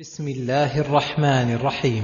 بسم الله الرحمن الرحيم.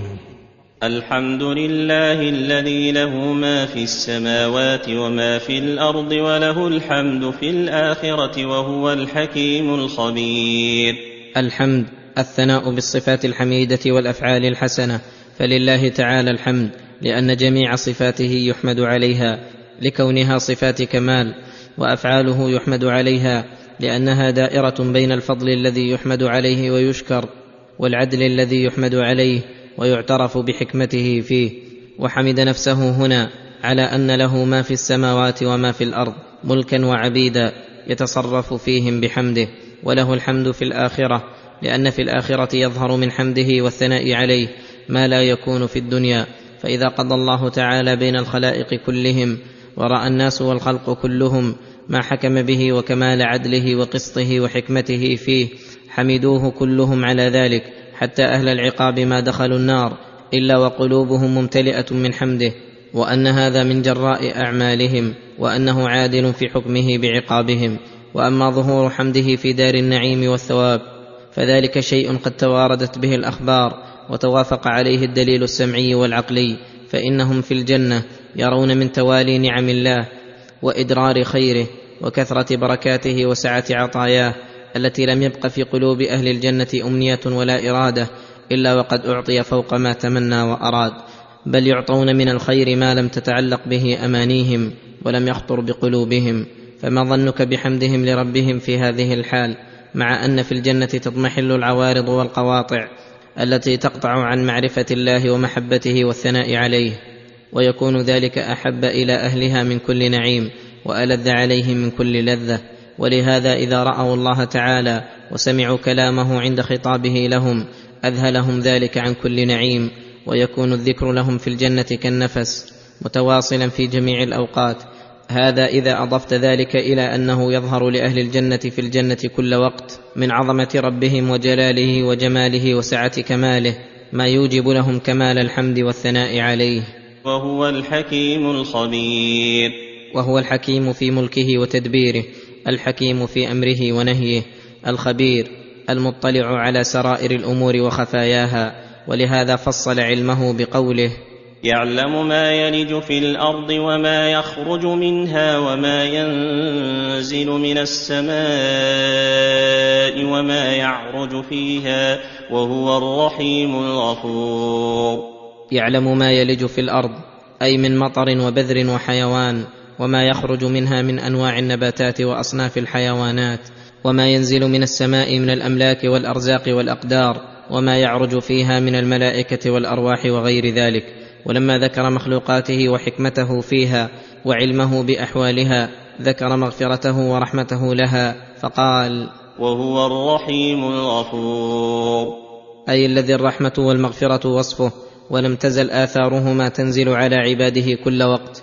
الحمد لله الذي له ما في السماوات وما في الأرض وله الحمد في الآخرة وهو الحكيم الخبير. الحمد الثناء بالصفات الحميدة والأفعال الحسنة فلله تعالى الحمد لأن جميع صفاته يحمد عليها لكونها صفات كمال وأفعاله يحمد عليها لأنها دائرة بين الفضل الذي يحمد عليه ويشكر والعدل الذي يحمد عليه ويعترف بحكمته فيه وحمد نفسه هنا على أن له ما في السماوات وما في الأرض ملكا وعبيدا يتصرف فيهم بحمده وله الحمد في الآخرة لأن في الآخرة يظهر من حمده والثناء عليه ما لا يكون في الدنيا. فإذا قضى الله تعالى بين الخلائق كلهم ورأى الناس والخلق كلهم ما حكم به وكمال عدله وقسطه وحكمته فيه حمدوه كلهم على ذلك حتى أهل العقاب ما دخلوا النار إلا وقلوبهم ممتلئة من حمده وأن هذا من جراء أعمالهم وأنه عادل في حكمه بعقابهم وأما ظهور حمده في دار النعيم والثواب فذلك شيء قد تواردت به الأخبار وتوافق عليه الدليل السمعي والعقلي فإنهم في الجنة يرون من توالي نعم الله وإدرار خيره وكثرة بركاته وسعة عطاياه التي لم يبق في قلوب أهل الجنة أمنية ولا إرادة إلا وقد أعطي فوق ما تمنى وأراد. بل يعطون من الخير ما لم تتعلق به أمانيهم ولم يخطر بقلوبهم. فما ظنك بحمدهم لربهم في هذه الحال مع أن في الجنة تضمحل العوارض والقواطع التي تقطع عن معرفة الله ومحبته والثناء عليه. ويكون ذلك أحب إلى أهلها من كل نعيم وألذ عليهم من كل لذة. ولهذا إذا رأوا الله تعالى وسمعوا كلامه عند خطابه لهم أذهلهم ذلك عن كل نعيم ويكون الذكر لهم في الجنة كالنفس متواصلا في جميع الأوقات. هذا إذا أضفت ذلك إلى أنه يظهر لأهل الجنة في الجنة كل وقت من عظمة ربهم وجلاله وجماله وسعة كماله ما يوجب لهم كمال الحمد والثناء عليه. وهو الحكيم الخبير. وهو الحكيم في ملكه وتدبيره. الحكيم في أمره ونهيه الخبير المطلع على سرائر الأمور وخفاياها ولهذا فصل علمه بقوله يعلم ما يلج في الأرض وما يخرج منها وما ينزل من السماء وما يعرج فيها وهو الرحيم الغفور. يعلم ما يلج في الأرض أي من مطر وبذر وحيوان وما يخرج منها من أنواع النباتات وأصناف الحيوانات وما ينزل من السماء من الأملاك والأرزاق والأقدار وما يعرج فيها من الملائكة والأرواح وغير ذلك. ولما ذكر مخلوقاته وحكمته فيها وعلمه بأحوالها ذكر مغفرته ورحمته لها فقال وهو الرحيم الغفور. أي الذي الرحمة والمغفرة وصفه ولم تزل آثارهما تنزل على عباده كل وقت.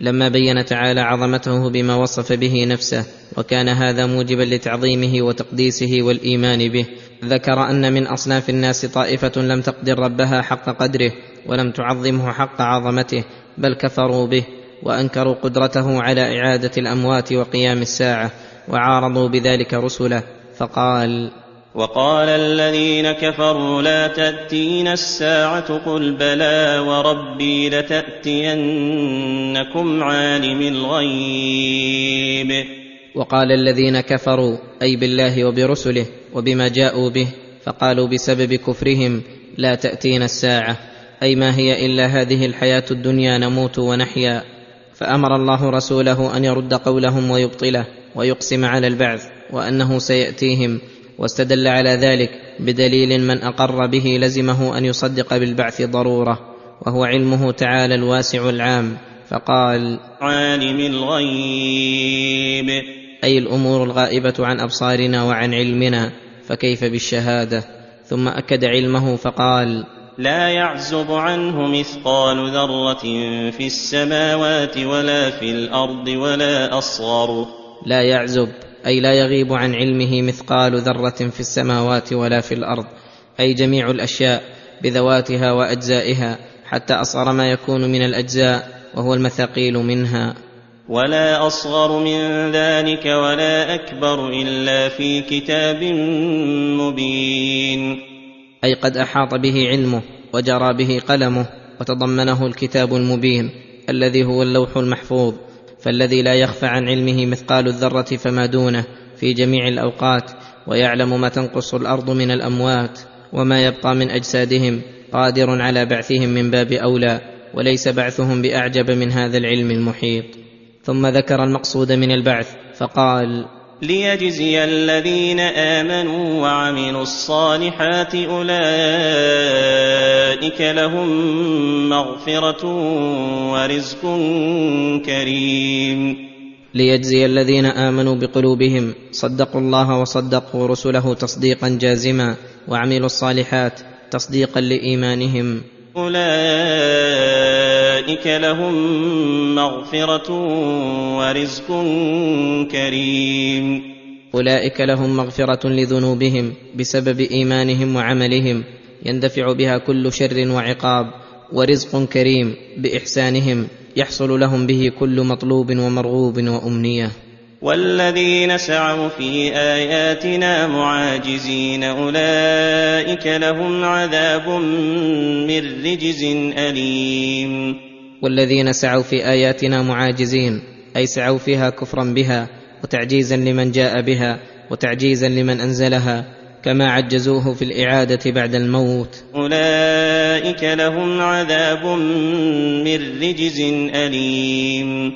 لما بين تعالى عظمته بما وصف به نفسه وكان هذا موجبا لتعظيمه وتقديسه والإيمان به. ذكر أن من أصناف الناس طائفة لم تقدر ربها حق قدره ولم تعظمه حق عظمته بل كفروا به وأنكروا قدرته على إعادة الأموات وقيام الساعة وعارضوا بذلك رسله. فقال وقال الذين كفروا لا تأتين الساعة قل بلى وربي لتأتينكم عالم الغيب. وقال الذين كفروا أي بالله وبرسله وبما جاءوا به فقالوا بسبب كفرهم لا تأتينا الساعة. أي ما هي إلا هذه الحياة الدنيا نموت ونحيا. فأمر الله رسوله أن يرد قولهم ويبطله ويقسم على البعث وأنه سيأتيهم واستدل على ذلك بدليل من أقر به لزمه أن يصدق بالبعث ضرورة وهو علمه تعالى الواسع العام فقال عالم الغيب. أي الأمور الغائبة عن أبصارنا وعن علمنا فكيف بالشهادة؟ ثم أكد علمه فقال لا يعزب عنه مثقال ذرة في السماوات ولا في الأرض ولا أصغر. لا يعزب. أي لا يغيب عن علمه مثقال ذرة في السماوات ولا في الأرض أي جميع الأشياء بذواتها وأجزائها حتى أصغر ما يكون من الأجزاء وهو المثاقيل منها. ولا أصغر من ذلك ولا أكبر إلا في كتاب مبين. أي قد أحاط به علمه وجرى به قلمه وتضمنه الكتاب المبين الذي هو اللوح المحفوظ. فالذي لا يخفى عن علمه مثقال الذرة فما دونه في جميع الأوقات ويعلم ما تنقص الأرض من الأموات وما يبقى من أجسادهم قادر على بعثهم من باب أولى وليس بعثهم بأعجب من هذا العلم المحيط. ثم ذكر المقصود من البعث فقال ليجزي الذين امنوا وعملوا الصالحات اولئك لهم مغفره ورزق كريم. ليجزي الذين امنوا بقلوبهم صدقوا الله وصدقوا رسله تصديقا جازما وعملوا الصالحات تصديقا لايمانهم. اولئك لهم مغفره ورزق كريم. اولئك لهم مغفره لذنوبهم بسبب ايمانهم وعملهم يندفع بها كل شر وعقاب ورزق كريم باحسانهم يحصل لهم به كل مطلوب ومرغوب وامنيه. والذين سعوا في اياتنا معاجزين اولئك لهم عذاب من رجز اليم. والذين سعوا في آياتنا معاجزين أي سعوا فيها كفرا بها وتعجيزا لمن جاء بها وتعجيزا لمن أنزلها كما عجزوه في الإعادة بعد الموت. أولئك لهم عذاب من رجز أليم.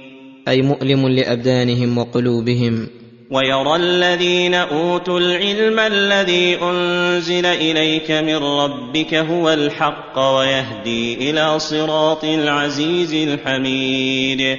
أي مؤلم لأبدانهم وقلوبهم. ويرى الذين أوتوا العلم الذي أنزل إليك من ربك هو الحق ويهدي إلى صراط العزيز الحميد.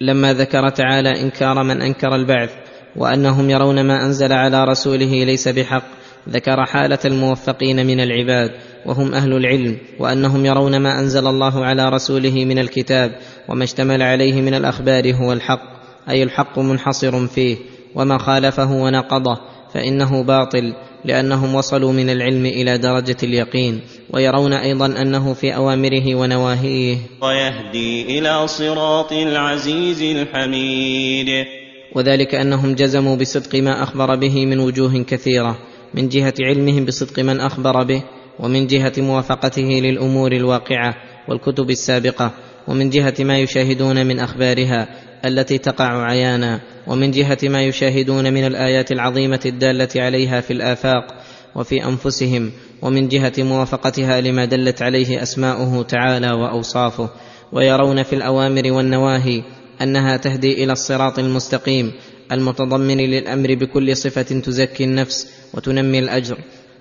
لما ذكر تعالى إنكار من أنكر البعث وأنهم يرون ما أنزل على رسوله ليس بحق ذكر حالة الموفقين من العباد وهم أهل العلم وأنهم يرون ما أنزل الله على رسوله من الكتاب وما اشتمل عليه من الأخبار هو الحق أي الحق منحصر فيه. وما خالفه ونقضه فإنه باطل لأنهم وصلوا من العلم إلى درجة اليقين ويرون أيضا أنه في أوامره ونواهيه. ويهدي إلى صراط العزيز الحميد. وذلك أنهم جزموا بصدق ما أخبر به من وجوه كثيرة من جهة علمهم بصدق من أخبر به ومن جهة موافقته للأمور الواقعة والكتب السابقة ومن جهة ما يشاهدون من أخبارها التي تقع عيانا. ومن جهة ما يشاهدون من الآيات العظيمة الدالة عليها في الآفاق وفي أنفسهم ومن جهة موافقتها لما دلت عليه أسماؤه تعالى وأوصافه ويرون في الأوامر والنواهي أنها تهدي إلى الصراط المستقيم المتضمن للأمر بكل صفة تزكي النفس وتنمي الأجر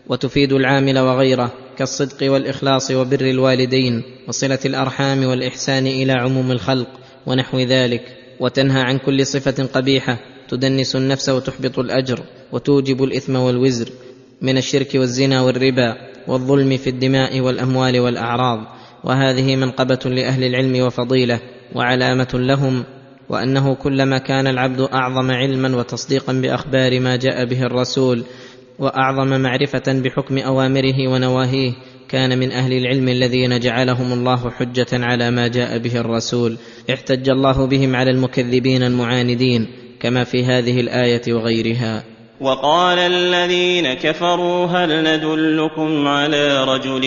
وتفيد العامل وغيره كالصدق والإخلاص وبر الوالدين وصلة الأرحام والإحسان إلى عموم الخلق ونحو ذلك. وتنهى عن كل صفة قبيحة تدنس النفس وتحبط الأجر وتوجب الإثم والوزر من الشرك والزنا والربا والظلم في الدماء والأموال والأعراض. وهذه منقبة لأهل العلم وفضيلة وعلامة لهم وأنه كلما كان العبد أعظم علما وتصديقا بأخبار ما جاء به الرسول وأعظم معرفة بحكم أوامره ونواهيه كان من أهل العلم الذين جعلهم الله حجة على ما جاء به الرسول. احتج الله بهم على المكذبين المعاندين كما في هذه الآية وغيرها. وقال الذين كفروا هل ندلكم على رجل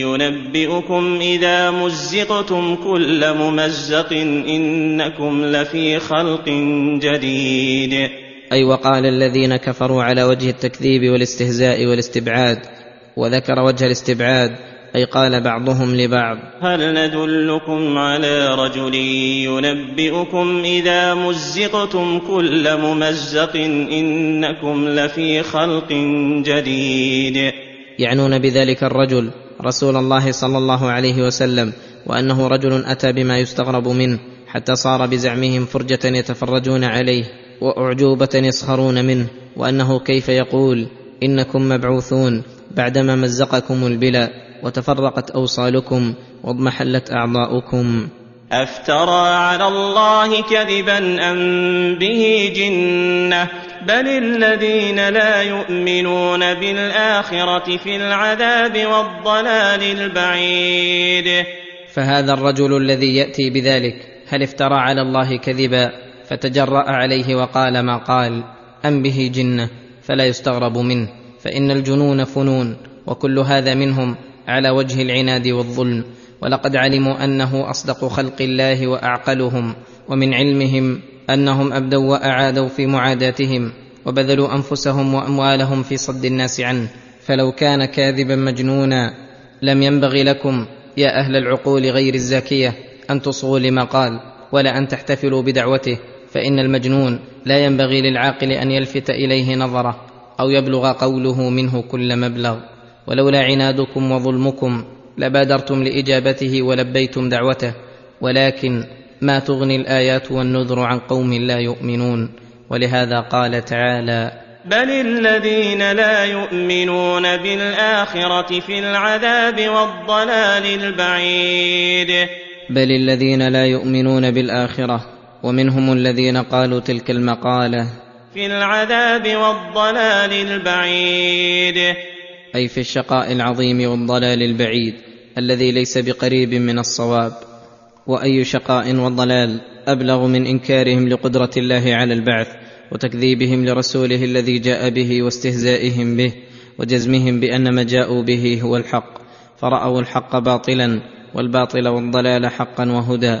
ينبئكم إذا مزقتم كل ممزق إنكم لفي خلق جديد. أي وقال الذين كفروا على وجه التكذيب والاستهزاء والاستبعاد وذكر وجه الاستبعاد أي قال بعضهم لبعض. هل ندلكم على رجل ينبئكم إذا مزقتم كل ممزق إنكم لفي خلق جديد؟ يعنون بذلك الرجل رسول الله صلى الله عليه وسلم وأنه رجل أتى بما يستغرب منه حتى صار بزعمهم فرجة يتفرجون عليه وأعجوبة يسخرون منه وأنه كيف يقول إنكم مبعوثون. بعدما مزقكم البلا وتفرقت أوصالكم واضمحلت أعضاؤكم. أفترى على الله كذبا أم به جنة؟ بل الذين لا يؤمنون بالآخرة في العذاب والضلال البعيد. فهذا الرجل الذي يأتي بذلك هل افترى على الله كذبا؟ فتجرأ عليه وقال ما قال أم به جنة؟ فلا يستغرب منه. فإن الجنون فنون وكل هذا منهم على وجه العناد والظلم. ولقد علموا أنه أصدق خلق الله وأعقلهم ومن علمهم أنهم أبدوا وأعادوا في معاداتهم وبذلوا أنفسهم وأموالهم في صد الناس عنه. فلو كان كاذبا مجنونا لم ينبغي لكم يا أهل العقول غير الزاكية أن تصغوا لما قال ولا أن تحتفلوا بدعوته. فإن المجنون لا ينبغي للعاقل أن يلفت إليه نظره. أو يبلغ قوله منه كل مبلغ. ولولا عنادكم وظلمكم لبادرتم لإجابته ولبيتم دعوته. ولكن ما تغني الآيات والنذر عن قوم لا يؤمنون. ولهذا قال تعالى بل الذين لا يؤمنون بالاخره في العذاب والضلال البعيد. بل الذين لا يؤمنون بالاخره ومنهم الذين قالوا تلك المقاله في العذاب والضلال البعيد. أي في الشقاء العظيم والضلال البعيد الذي ليس بقريب من الصواب. وأي شقاء وضلال أبلغ من إنكارهم لقدرة الله على البعث وتكذيبهم لرسوله الذي جاء به واستهزائهم به وجزمهم بأن ما جاءوا به هو الحق. فرأوا الحق باطلا والباطل والضلال حقا وهدى.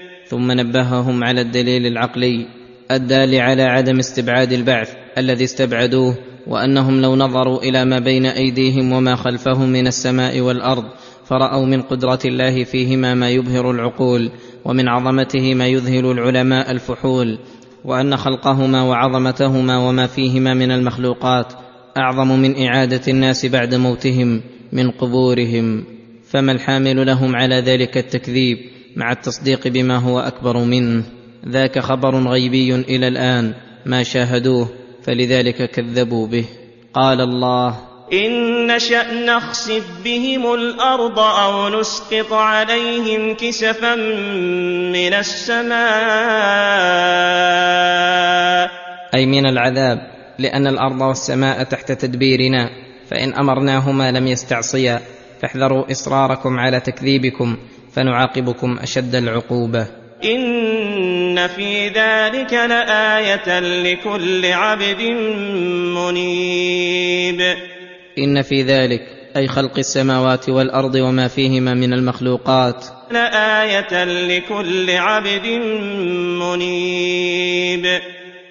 ثم نبههم على الدليل العقلي الدال على عدم استبعاد البعث الذي استبعدوه وأنهم لو نظروا إلى ما بين أيديهم وما خلفهم من السماء والأرض فرأوا من قدرة الله فيهما ما يبهر العقول ومن عظمته ما يذهل العلماء الفحول وأن خلقهما وعظمتهما وما فيهما من المخلوقات أعظم من إعادة الناس بعد موتهم من قبورهم. فما الحامل لهم على ذلك التكذيب؟ مع التصديق بما هو أكبر منه ذاك خبر غيبي إلى الآن ما شاهدوه فلذلك كذبوا به. قال الله إن نشأ نخسف بهم الأرض أو نسقط عليهم كسفا من السماء. أي من العذاب لأن الأرض والسماء تحت تدبيرنا فإن أمرناهما لم يستعصيا فاحذروا إصراركم على تكذيبكم. فنعاقبكم أشد العقوبة. إن في ذلك لآية لكل عبد منيب. إن في ذلك أي خلق السماوات والأرض وما فيهما من المخلوقات. لآية لكل عبد منيب.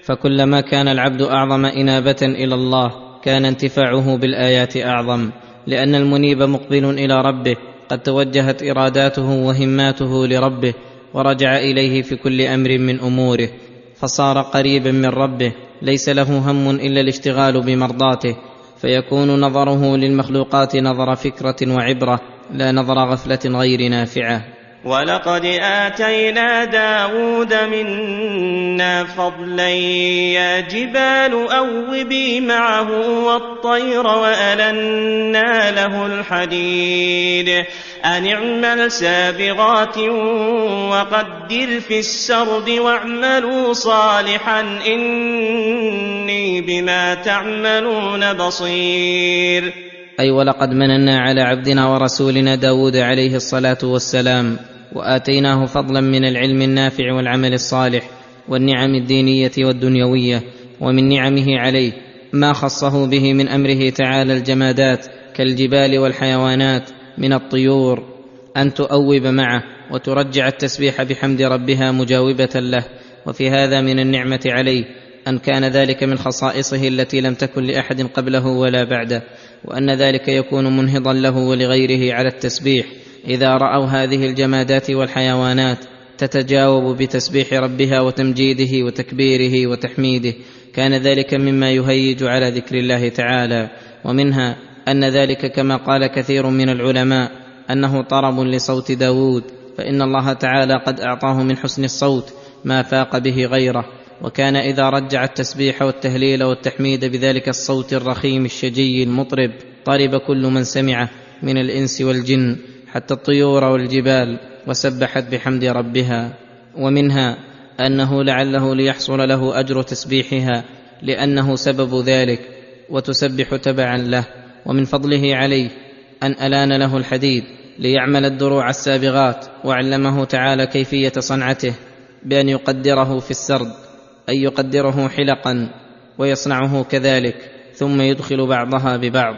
فكلما كان العبد أعظم إنابة إلى الله كان انتفاعه بالآيات أعظم لأن المنيب مقبل إلى ربه. قد توجهت إراداته وهماته لربه ورجع إليه في كل أمر من أموره فصار قريبا من ربه ليس له هم إلا الاشتغال بمرضاته فيكون نظره للمخلوقات نظر فكرة وعبرة لا نظر غفلة غير نافعة. ولقد آتينا داود منا فضلا يا جبال أوبي معه والطير وألنا له الحديد. أن اعمل سابغات وقدر في السرد واعملوا صالحا إني بما تعملون بصير. أي ولقد مننا على عبدنا ورسولنا داود عليه الصلاة والسلام. وآتيناه فضلا من العلم النافع والعمل الصالح والنعم الدينية والدنيوية ومن نعمه عليه ما خصه به من أمره تعالى الجمادات كالجبال والحيوانات من الطيور. أن تؤوب معه وترجع التسبيح بحمد ربها مجاوبة له. وفي هذا من النعمة عليه أن كان ذلك من خصائصه التي لم تكن لأحد قبله ولا بعده وأن ذلك يكون منهضا له ولغيره على التسبيح. إذا رأوا هذه الجمادات والحيوانات تتجاوب بتسبيح ربها وتمجيده وتكبيره وتحميده. كان ذلك مما يهيج على ذكر الله تعالى. ومنها أن ذلك كما قال كثير من العلماء أنه طرب لصوت داود فإن الله تعالى قد أعطاه من حسن الصوت ما فاق به غيره. وكان إذا رجع التسبيح والتهليل والتحميد بذلك الصوت الرخيم الشجي المطرب طرب كل من سمعه من الإنس والجن. حتى الطيور والجبال وسبحت بحمد ربها. ومنها أنه لعله ليحصل له أجر تسبيحها لأنه سبب ذلك وتسبح تبعا له. ومن فضله عليه أن ألان له الحديد ليعمل الدروع السابغات وعلمه تعالى كيفية صنعته بأن يقدره في السرد اي يقدره حلقا ويصنعه كذلك ثم يدخل بعضها ببعض.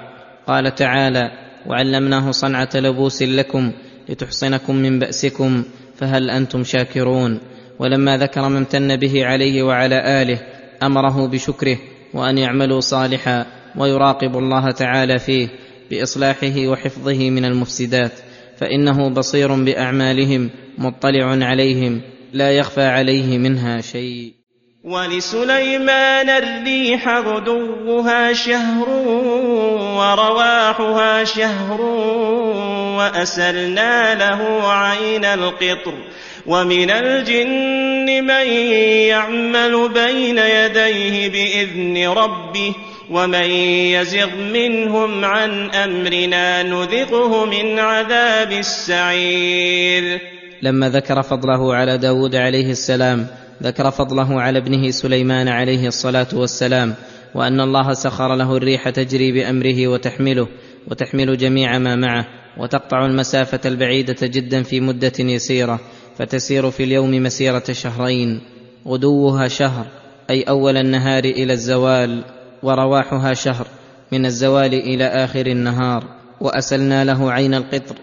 قال تعالى وعلمناه صنعة لبوس لكم لتحصنكم من بأسكم فهل أنتم شاكرون؟ ولما ذكر ما امتن به عليه وعلى آله أمره بشكره وأن يعملوا صالحا ويراقب الله تعالى فيه بإصلاحه وحفظه من المفسدات فإنه بصير بأعمالهم مطلع عليهم لا يخفى عليه منها شيء. ولسليمان الريح غدوها شهر ورواحها شهر وأسلنا له عين القطر ومن الجن من يعمل بين يديه بإذن ربه ومن يزغ منهم عن أمرنا نذقه من عذاب السعير. لما ذكر فضله على داود عليه السلام ذكر فضله على ابنه سليمان عليه الصلاة والسلام وأن الله سخر له الريح تجري بأمره وتحمله وتحمل جميع ما معه وتقطع المسافة البعيدة جدا في مدة يسيرة فتسير في اليوم مسيرة شهرين غدوها شهر أي أول النهار إلى الزوال ورواحها شهر من الزوال إلى آخر النهار وأسلنا له عين القطر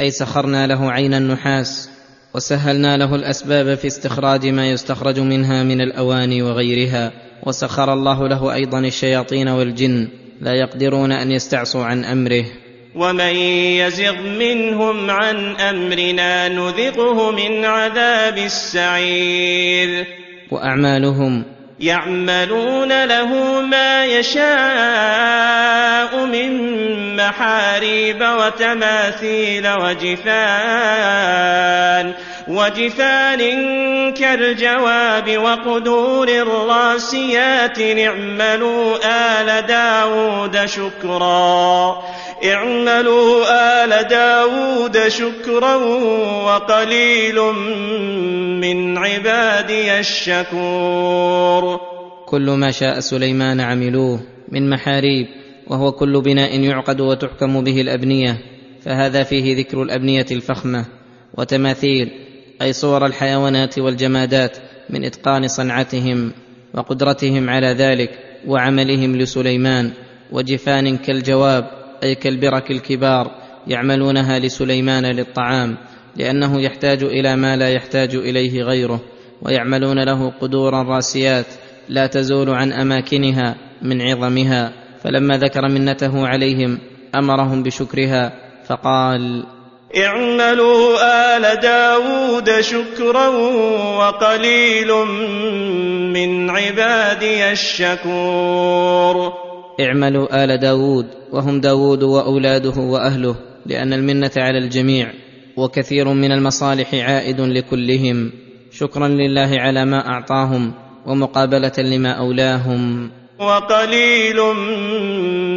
أي سخرنا له عين النحاس وسهلنا له الأسباب في استخراج ما يستخرج منها من الأواني وغيرها وسخر الله له أيضا الشياطين والجن لا يقدرون أن يستعصوا عن أمره. ومن يزغ منهم عن أمرنا نذقه من عذاب السعير. وأعمالهم يعملون له ما يشاء من محاريب وتماثيل وجفان وجفان كالجواب وقدور الراسيات اعملوا آل داود شكرا. اعملوا آل داود شكرا وقليل من عبادي الشكور. كل ما شاء سليمان عملوه من محاريب وهو كل بناء يعقد وتحكم به الأبنية فهذا فيه ذكر الأبنية الفخمة وتماثيل أي صور الحيوانات والجمادات من إتقان صنعتهم وقدرتهم على ذلك وعملهم لسليمان وجفان كالجواب أي كالبرك الكبار يعملونها لسليمان للطعام لأنه يحتاج إلى ما لا يحتاج إليه غيره ويعملون له قدورا راسيات لا تزول عن أماكنها من عظمها فلما ذكر منته عليهم أمرهم بشكرها فقال اعملوا آل داود شكرا وقليل من عبادي الشكور. اعملوا آل داود وهم داود وأولاده وأهله لأن المنة على الجميع وكثير من المصالح عائد لكلهم. شكرا لله على ما أعطاهم ومقابلة لما أولاهم. وقليل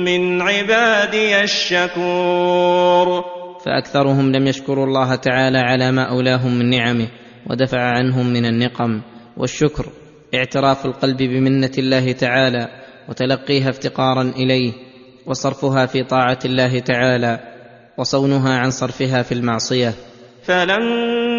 من عبادي الشكور. فأكثرهم لم يشكروا الله تعالى على ما أولاهم من نعمه ودفع عنهم من النقم. والشكر اعتراف القلب بمنة الله تعالى وتلقيها افتقارا إليه وصرفها في طاعة الله تعالى وصونها عن صرفها في المعصية. فلما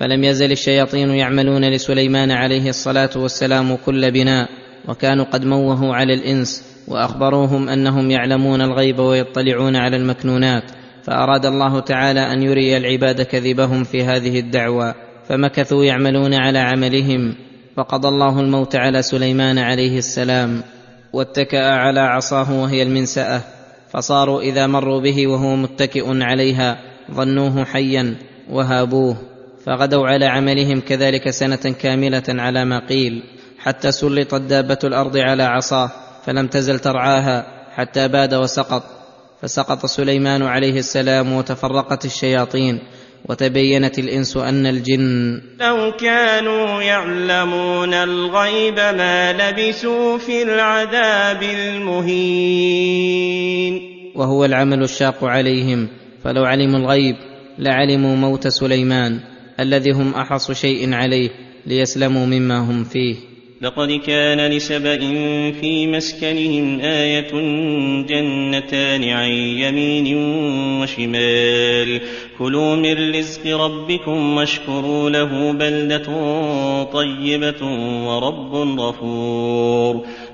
فلم يزل الشياطين يعملون لسليمان عليه الصلاة والسلام كل بناء وكانوا قد موهوا على الإنس وأخبروهم أنهم يعلمون الغيب ويطلعون على المكنونات فأراد الله تعالى أن يري العباد كذبهم في هذه الدعوى فمكثوا يعملون على عملهم فقضى الله الموت على سليمان عليه السلام واتكأ على عصاه وهي المنسأة فصاروا إذا مروا به وهو متكئ عليها ظنوه حيا وهابوه. فغدوا على عملهم كذلك سنة كاملة على ما قيل حتى سلطت دابة الأرض على عصاه فلم تزل ترعاها حتى باد وسقط. فسقط سليمان عليه السلام وتفرقت الشياطين وتبينت الإنس أن الجن لو كانوا يعلمون الغيب ما لبثوا في العذاب المهين. وهو العمل الشاق عليهم فلو علموا الغيب لعلموا موت سليمان. الذي هم احرص شيء عليه ليسلموا مما هم فيه. لقد كان لسبإ في مسكنهم آية جنتان عن يمين وشمال. كلوا من رزق ربكم واشكروا له بلدة طيبة ورب غفور.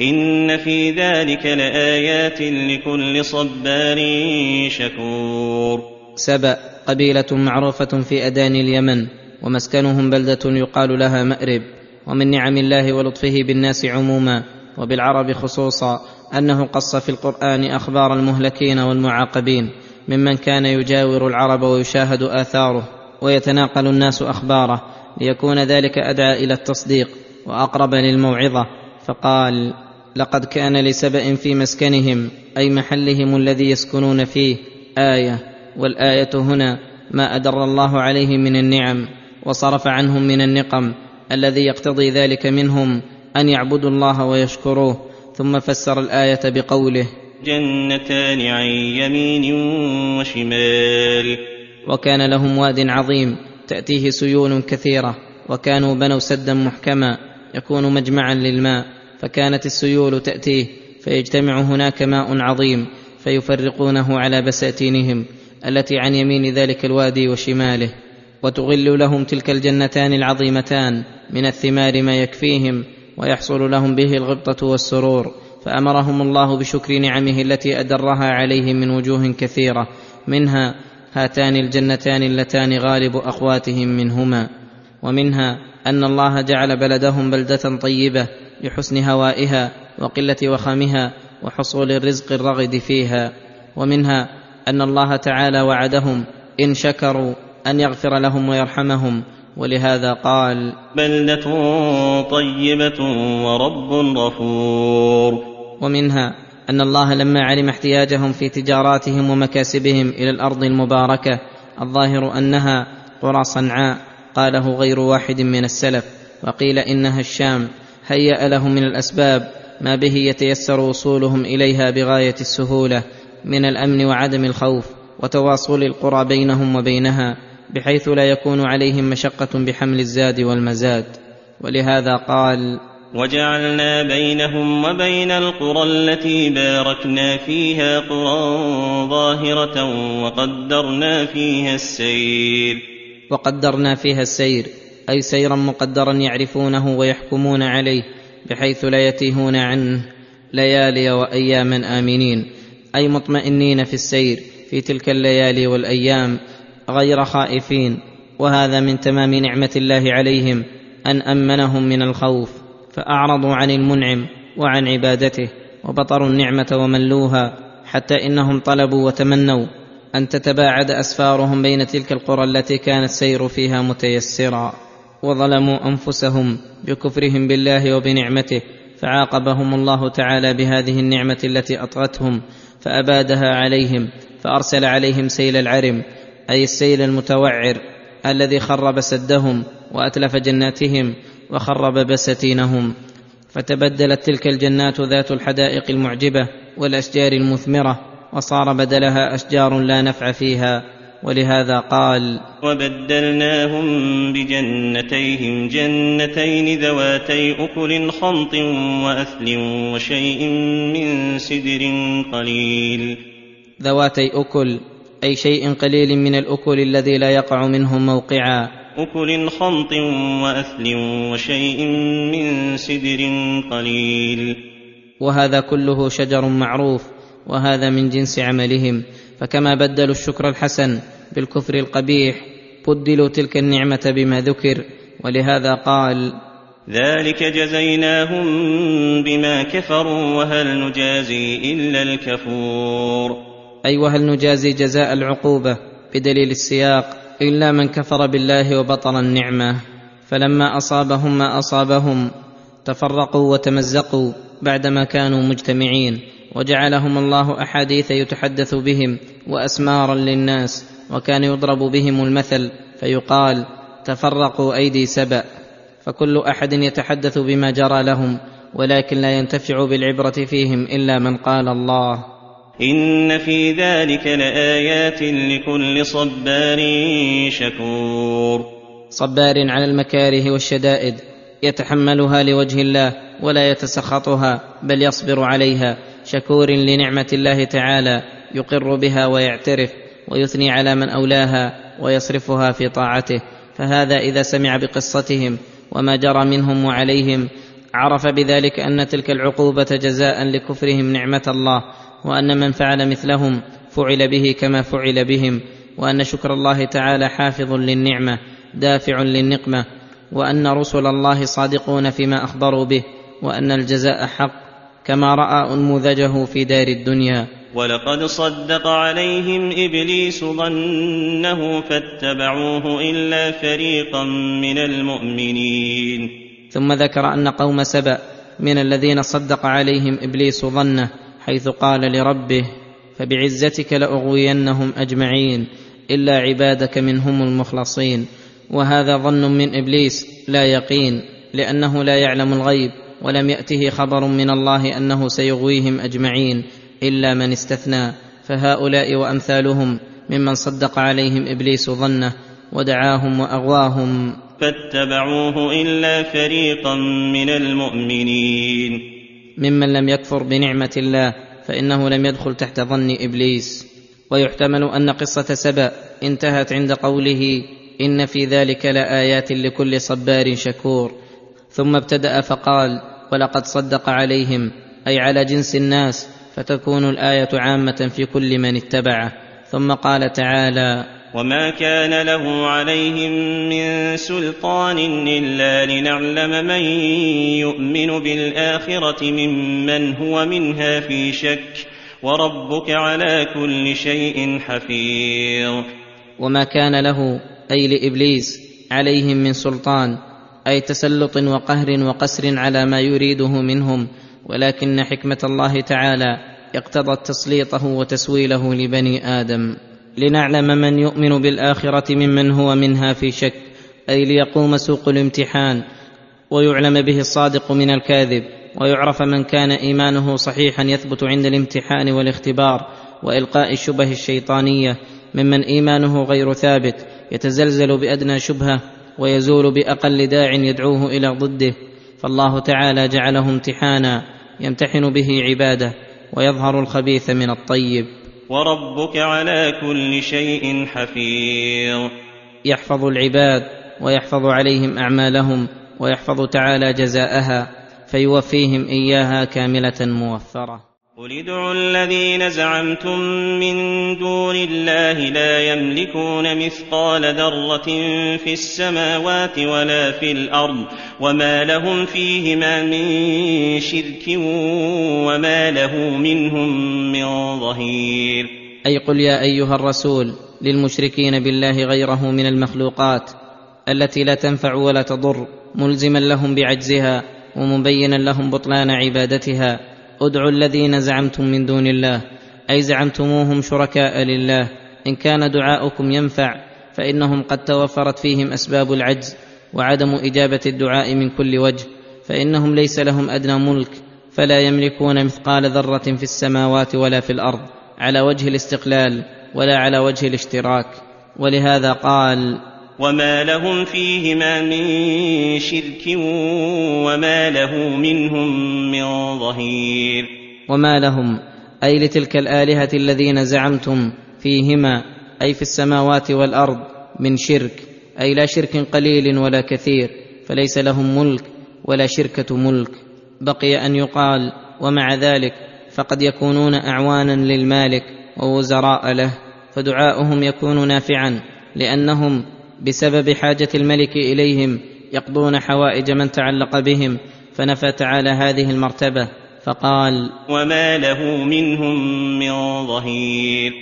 إن في ذلك لآيات لكل صبار شكور سبأ قبيلة معروفة في أداني اليمن ومسكنهم بلدة يقال لها مأرب ومن نعم الله ولطفه بالناس عموما وبالعرب خصوصا أنه قص في القرآن أخبار المهلكين والمعاقبين ممن كان يجاور العرب ويشاهد آثاره ويتناقل الناس أخباره ليكون ذلك أدعى إلى التصديق وأقرب للموعظة فقال لقد كان لسبأ في مسكنهم أي محلهم الذي يسكنون فيه آية والآية هنا ما أدر الله عليهم من النعم وصرف عنهم من النقم الذي يقتضي ذلك منهم أن يعبدوا الله ويشكروه ثم فسر الآية بقوله جنتان عن يمين وشمال. وكان لهم واد عظيم تأتيه سيول كثيرة وكانوا بنوا سدا محكما يكون مجمعا للماء. فكانت السيول تأتيه فيجتمع هناك ماء عظيم فيفرقونه على بساتينهم التي عن يمين ذلك الوادي وشماله. وتغل لهم تلك الجنتان العظيمتان من الثمار ما يكفيهم ويحصل لهم به الغبطة والسرور. فأمرهم الله بشكر نعمه التي أدرها عليهم من وجوه كثيرة. منها هاتان الجنتان اللتان غالب اقواتهم منهما. ومنها أن الله جعل بلدهم بلدة طيبة لحسن هوائها وقلة وخامها وحصول الرزق الرغد فيها. ومنها أن الله تعالى وعدهم إن شكروا أن يغفر لهم ويرحمهم. ولهذا قال بلدة طيبة ورب غفور. ومنها أن الله لما علم احتياجهم في تجاراتهم ومكاسبهم إلى الأرض المباركة الظاهر أنها قرى صنعاء قاله غير واحد من السلف وقيل إنها الشام. هيأ لهم من الأسباب ما به يتيسر وصولهم إليها بغاية السهولة من الأمن وعدم الخوف وتواصل القرى بينهم وبينها بحيث لا يكون عليهم مشقة بحمل الزاد والمزاد. ولهذا قال وجعلنا بينهم وبين القرى التي باركنا فيها قرى ظاهرة وقدرنا فيها السير. وقدرنا فيها السير. أي سيرا مقدرا يعرفونه ويحكمون عليه بحيث لا يتيهون عنه ليالي وأياما آمنين. أي مطمئنين في السير في تلك الليالي والأيام غير خائفين. وهذا من تمام نعمة الله عليهم أن أمنهم من الخوف فأعرضوا عن المنعم وعن عبادته وبطروا النعمة وملوها حتى إنهم طلبوا وتمنوا أن تتباعد أسفارهم بين تلك القرى التي كان السير فيها متيسرا. وظلموا أنفسهم بكفرهم بالله وبنعمته فعاقبهم الله تعالى بهذه النعمة التي أطغتهم فأبادها عليهم فأرسل عليهم سيل العرم أي السيل المتوعر الذي خرب سدهم وأتلف جناتهم وخرب بساتينهم فتبدلت تلك الجنات ذات الحدائق المعجبة والأشجار المثمرة وصار بدلها أشجار لا نفع فيها. ولهذا قال وبدلناهم بجنتيهم جنتين ذواتي أكل خمط وأثل وشيء من سدر قليل. ذواتي أكل أي شيء قليل من الأكل الذي لا يقع منه موقعا. أكل خمط وأثل وشيء من سدر قليل. وهذا كله شجر معروف وهذا من جنس عملهم. فكما بدلوا الشكر الحسن بالكفر القبيح بدلوا تلك النعمة بما ذكر ولهذا قال ذلك جزيناهم بما كفروا وهل نجازي إلا الكفور. أي وهل نجازي جزاء العقوبة بدليل السياق؟ إلا من كفر بالله وبطر النعمة. فلما أصابهم ما أصابهم تفرقوا وتمزقوا بعدما كانوا مجتمعين. وجعلهم الله أحاديث يتحدث بهم وأسمارا للناس وكان يضرب بهم المثل فيقال تفرقوا أيدي سبأ فكل أحد يتحدث بما جرى لهم ولكن لا ينتفع بالعبرة فيهم إلا من قال الله. إن في ذلك لآيات لكل صبار شكور. صبار على المكاره والشدائد يتحملها لوجه الله ولا يتسخطها بل يصبر عليها شكور لنعمة الله تعالى يقر بها ويعترف ويثني على من أولاها ويصرفها في طاعته. فهذا إذا سمع بقصتهم وما جرى منهم وعليهم عرف بذلك أن تلك العقوبة جزاء لكفرهم نعمة الله وأن من فعل مثلهم فعل به كما فعل بهم وأن شكر الله تعالى حافظ للنعمة دافع للنقمة وأن رسل الله صادقون فيما أخبروا به وأن الجزاء حق كما رأى أنموذجه في دار الدنيا. ولقد صدق عليهم إبليس ظنه فاتبعوه إلا فريقا من المؤمنين. ثم ذكر أن قوم سبأ من الذين صدق عليهم إبليس ظنه حيث قال لربه فبعزتك لأغوينهم أجمعين إلا عبادك منهم المخلصين وهذا ظن من إبليس لا يقين لأنه لا يعلم الغيب. ولم يأته خبر من الله أنه سيغويهم أجمعين إلا من استثنى فهؤلاء وأمثالهم ممن صدق عليهم إبليس ظنه ودعاهم وأغواهم. فاتبعوه إلا فريقا من المؤمنين. ممن لم يكفر بنعمة الله فإنه لم يدخل تحت ظن إبليس. ويحتمل أن قصة سبأ انتهت عند قوله إن في ذلك لآيات لكل صبار شكور. ثم ابتدأ فقال ولقد صدق عليهم أي على جنس الناس فتكون الآية عامة في كل من اتبعه. ثم قال تعالى وما كان له عليهم من سلطان الا لنعلم من يؤمن بالاخره ممن هو منها في شك وربك على كل شيء حفيظ. وما كان له أي لابليس عليهم من سلطان أي تسلط وقهر وقسر على ما يريده منهم ولكن حكمة الله تعالى اقتضت تسليطه وتسويله لبني آدم. لنعلم من يؤمن بالآخرة ممن هو منها في شك أي ليقوم سوق الامتحان ويعلم به الصادق من الكاذب ويعرف من كان إيمانه صحيحا يثبت عند الامتحان والاختبار وإلقاء الشبه الشيطانية ممن إيمانه غير ثابت يتزلزل بأدنى شبهة ويزول بأقل داع يدعوه إلى ضده فالله تعالى جعله امتحانا يمتحن به عباده ويظهر الخبيث من الطيب. وربك على كل شيء حفيظ. يحفظ العباد ويحفظ عليهم أعمالهم ويحفظ تعالى جزاءها فيوفيهم إياها كاملة موفرة. قل ادعوا الذين زعمتم من دون الله لا يملكون مثقال ذرة في السماوات ولا في الأرض وما لهم فيهما من شرك وما له منهم من ظهير أي قل يا ايها الرسول للمشركين بالله غيره من المخلوقات التي لا تنفع ولا تضر ملزما لهم بعجزها ومبينا لهم بطلان عبادتها ادعوا الذين زعمتم من دون الله أي زعمتموهم شركاء لله إن كان دعاؤكم ينفع فإنهم قد توفرت فيهم أسباب العجز وعدم إجابة الدعاء من كل وجه فإنهم ليس لهم أدنى ملك فلا يملكون مثقال ذرة في السماوات ولا في الأرض على وجه الاستقلال ولا على وجه الاشتراك. ولهذا قال وما لهم فيهما من شرك وما له منهم من ظهير وما لهم؟ أي لتلك الآلهة الذين زعمتم فيهما أي في السماوات والأرض من شرك أي لا شرك قليل ولا كثير فليس لهم ملك ولا شركة ملك. بقي أن يقال ومع ذلك فقد يكونون أعوانا للمالك ووزراء له فدعاؤهم يكون نافعا لأنهم بسبب حاجة الملك إليهم يقضون حوائج من تعلق بهم فنفى تعالى هذه المرتبة فقال وما له منهم من ظهير.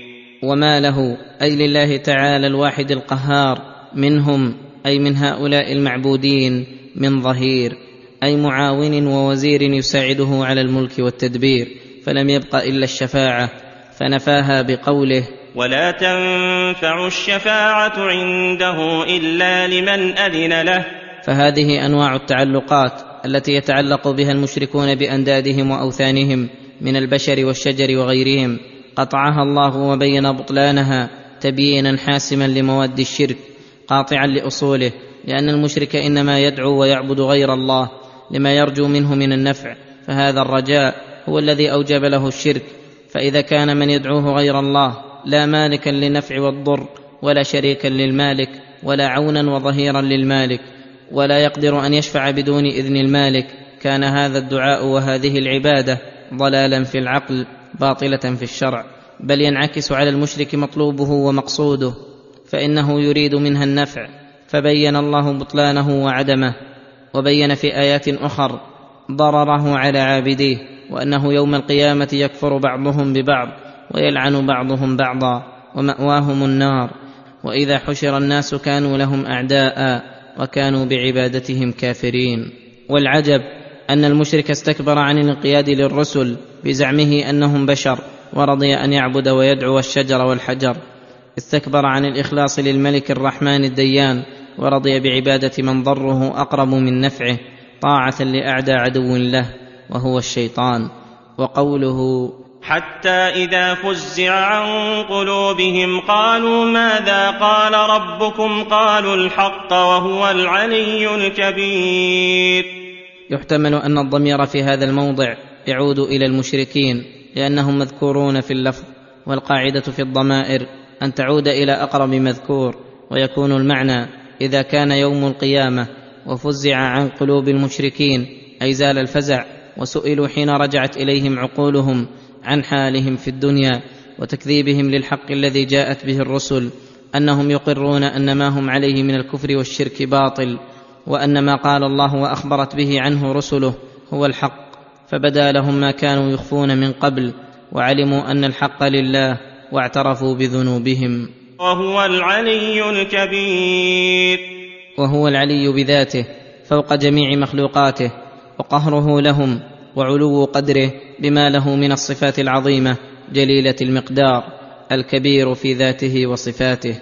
وما له أي لله تعالى الواحد القهار منهم أي من هؤلاء المعبودين من ظهير أي معاون ووزير يساعده على الملك والتدبير فلم يبق إلا الشفاعة فنفاها بقوله ولا تنفع الشفاعه عنده الا لمن اذن له. فهذه أنواع التعلقات التي يتعلق بها المشركون بأندادهم وأوثانهم من البشر والشجر وغيرهم. قطعها الله وبين بطلانها تبيينا حاسما لمواد الشرك قاطعا لأصوله لأن المشرك إنما يدعو ويعبد غير الله لما يرجو منه من النفع. فهذا الرجاء هو الذي أوجب له الشرك. فإذا كان من يدعوه غير الله لا مالكا للنفع والضر ولا شريكا للمالك ولا عونا وظهيرا للمالك ولا يقدر أن يشفع بدون إذن المالك. كان هذا الدعاء وهذه العبادة ضلالا في العقل باطلة في الشرع. بل ينعكس على المشرك مطلوبه ومقصوده فإنه يريد منها النفع. فبين الله بطلانه وعدمه وبين في آيات أخر ضرره على عابديه وأنه يوم القيامة يكفر بعضهم ببعض. ويلعن بعضهم بعضا ومأواهم النار وإذا حشر الناس كانوا لهم أعداء وكانوا بعبادتهم كافرين والعجب أن المشرك استكبر عن الانقياد للرسل بزعمه أنهم بشر ورضي أن يعبد ويدعو الشجر والحجر استكبر عن الإخلاص للملك الرحمن الديان ورضي بعبادة من ضره أقرب من نفعه طاعة لأعدى عدو له وهو الشيطان وقوله حتى إذا فزع عن قلوبهم قالوا ماذا قال ربكم؟ قالوا الحق وهو العلي الكبير. يحتمل أن الضمير في هذا الموضع يعود إلى المشركين لأنهم مذكورون في اللفظ والقاعدة في الضمائر أن تعود إلى أقرب مذكور ويكون المعنى إذا كان يوم القيامة وفزع عن قلوب المشركين أي زال الفزع وسئلوا حين رجعت إليهم عقولهم عن حالهم في الدنيا وتكذيبهم للحق الذي جاءت به الرسل أنهم يقرون أن ما هم عليه من الكفر والشرك باطل وأن ما قال الله وأخبرت به عنه رسله هو الحق فبدا لهم ما كانوا يخفون من قبل وعلموا أن الحق لله واعترفوا بذنوبهم. وهو العلي الكبير. وهو العلي بذاته فوق جميع مخلوقاته وقهره لهم وعلو قدره بما له من الصفات العظيمة جليلة المقدار الكبير في ذاته وصفاته.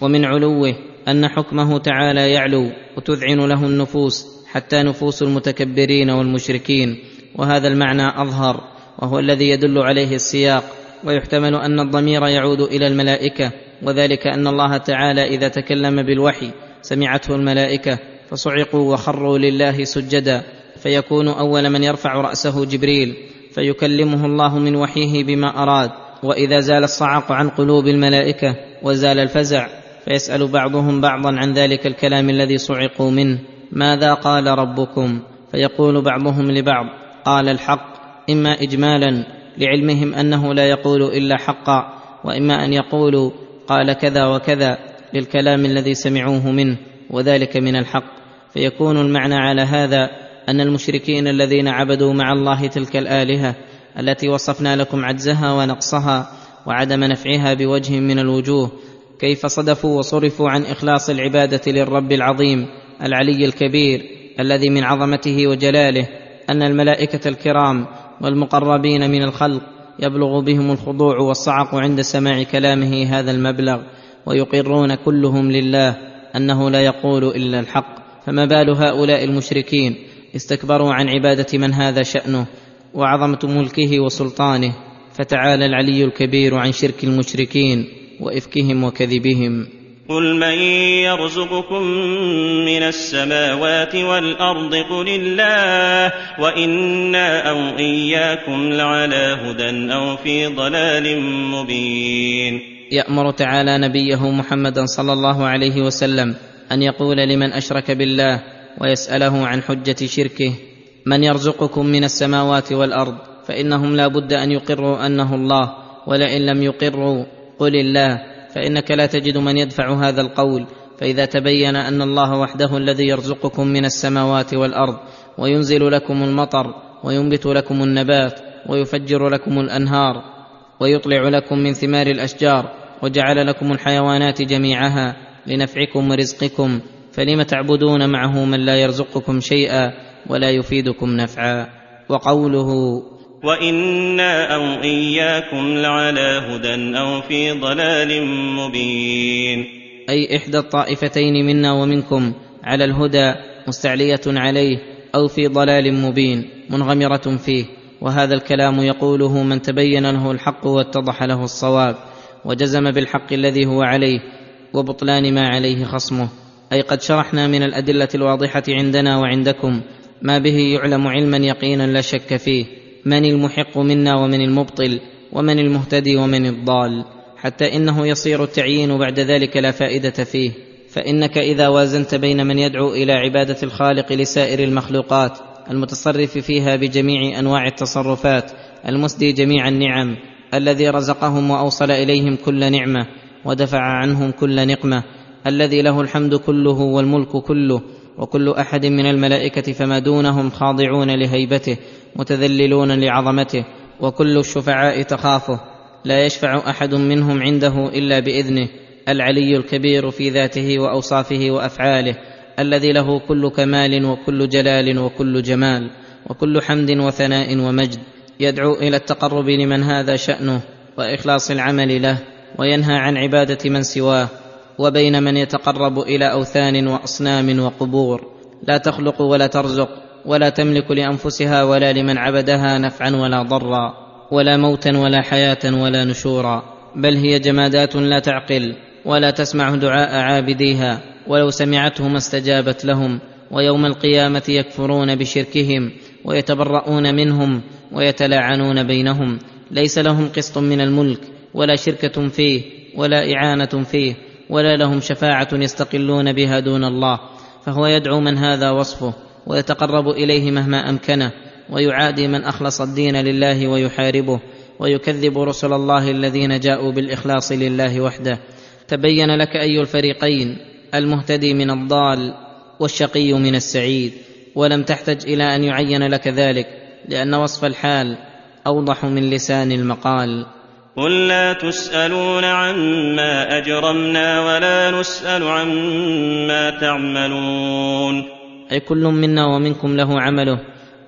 ومن علوه أن حكمه تعالى يعلو وتذعن له النفوس حتى نفوس المتكبرين والمشركين. وهذا المعنى أظهر وهو الذي يدل عليه السياق. ويحتمل أن الضمير يعود إلى الملائكة وذلك أن الله تعالى إذا تكلم بالوحي سمعته الملائكة فصعقوا وخروا لله سجدا. فيكون أول من يرفع رأسه جبريل فيكلمه الله من وحيه بما أراد. وإذا زال الصعق عن قلوب الملائكة وزال الفزع فيسأل بعضهم بعضا عن ذلك الكلام الذي صعقوا منه. ماذا قال ربكم؟ فيقول بعضهم لبعض قال الحق إما اجمالا لعلمهم أنه لا يقول إلا حقا وإما أن يقولوا قال كذا وكذا للكلام الذي سمعوه منه وذلك من الحق. فيكون المعنى على هذا أن المشركين الذين عبدوا مع الله تلك الآلهة التي وصفنا لكم عجزها ونقصها وعدم نفعها بوجه من الوجوه كيف صدفوا وصرفوا عن إخلاص العبادة للرب العظيم العلي الكبير الذي من عظمته وجلاله أن الملائكة الكرام والمقربين من الخلق يبلغ بهم الخضوع والصعق عند سماع كلامه هذا المبلغ ويقرون كلهم لله أنه لا يقول إلا الحق فما بال هؤلاء المشركين استكبروا عن عبادة من هذا شأنه وعظمة ملكه وسلطانه فتعالى العلي الكبير عن شرك المشركين وإفكهم وكذبهم. قل من يرزقكم من السماوات والأرض قل الله وإنا أو إياكم لعلى هدى أو في ضلال مبين. يأمر تعالى نبيه محمدا صلى الله عليه وسلم أن يقول لمن أشرك بالله ويسأله عن حجة شركه من يرزقكم من السماوات والأرض فإنهم لا بد أن يقروا أنه الله ولئن لم يقروا قل الله فإنك لا تجد من يدفع هذا القول فإذا تبين أن الله وحده الذي يرزقكم من السماوات والأرض وينزل لكم المطر وينبت لكم النبات ويفجر لكم الأنهار ويطلع لكم من ثمار الأشجار وجعل لكم الحيوانات جميعها لنفعكم ورزقكم فلم تعبدون معه من لا يرزقكم شيئا ولا يفيدكم نفعا؟ وقوله وأنا أو اياكم لعلى هدى أو في ضلال مبين أي إحدى الطائفتين منا ومنكم على الهدى مستعلية عليه أو في ضلال مبين منغمرة فيه وهذا الكلام يقوله من تبين له الحق واتضح له الصواب وجزم بالحق الذي هو عليه وبطلان ما عليه خصمه. أي قد شرحنا من الأدلة الواضحة عندنا وعندكم ما به يعلم علما يقينا لا شك فيه من المحق منا ومن المبطل ومن المهتدي ومن الضال. حتى إنه يصير التعيين بعد ذلك لا فائدة فيه. فإنك إذا وازنت بين من يدعو إلى عبادة الخالق لسائر المخلوقات المتصرف فيها بجميع أنواع التصرفات المسدي جميع النعم الذي رزقهم وأوصل إليهم كل نعمة ودفع عنهم كل نقمة الذي له الحمد كله والملك كله وكل أحد من الملائكة فما دونهم خاضعون لهيبته متذللون لعظمته وكل الشفعاء تخافه. لا يشفع أحد منهم عنده إلا بإذنه. العلي الكبير في ذاته وأوصافه وأفعاله. الذي له كل كمال وكل جلال وكل جمال وكل حمد وثناء ومجد. يدعو إلى التقرب لمن هذا شأنه وإخلاص العمل له وينهى عن عبادة من سواه. وبين من يتقرب إلى أوثان وأصنام وقبور. لا تخلق ولا ترزق ولا تملك لأنفسها ولا لمن عبدها نفعا ولا ضرا ولا موتا ولا حياة ولا نشورا. بل هي جمادات لا تعقل ولا تسمع دعاء عابديها ولو سمعته ما استجابت لهم ويوم القيامة يكفرون بشركهم ويتبرؤون منهم ويتلاعنون بينهم. ليس لهم قسط من الملك ولا شركة فيه ولا إعانة فيه ولا لهم شفاعة يستقلون بها دون الله فهو يدعو من هذا وصفه ويتقرب إليه مهما امكنه ويعادي من أخلص الدين لله ويحاربه ويكذب رسل الله الذين جاءوا بالإخلاص لله وحده. تبين لك أي الفريقين المهتدي من الضال والشقي من السعيد ولم تحتج إلى أن يعين لك ذلك لأن وصف الحال أوضح من لسان المقال. قل لا تسألون عما أجرمنا ولا نسأل عما تعملون. أي كل منا ومنكم له عمله.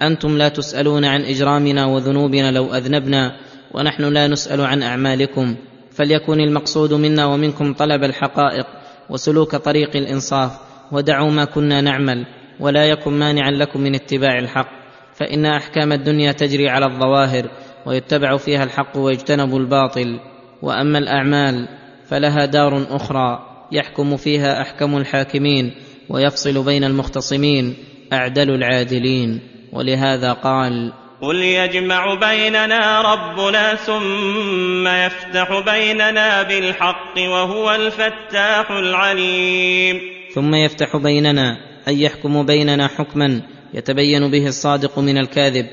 أنتم لا تسألون عن إجرامنا وذنوبنا لو أذنبنا ونحن لا نسأل عن أعمالكم. فليكن المقصود منا ومنكم طلب الحقائق وسلوك طريق الإنصاف ودعوا ما كنا نعمل ولا يكن مانعا لكم من اتباع الحق. فإن أحكام الدنيا تجري على الظواهر ويتبع فيها الحق ويجتنب الباطل وأما الأعمال فلها دار أخرى يحكم فيها أحكم الحاكمين ويفصل بين المختصمين أعدل العادلين. ولهذا قال قل يجمع بيننا ربنا ثم يفتح بيننا بالحق وهو الفتاح العليم. ثم يفتح بيننا أي يحكم بيننا حكما يتبين به الصادق من الكاذب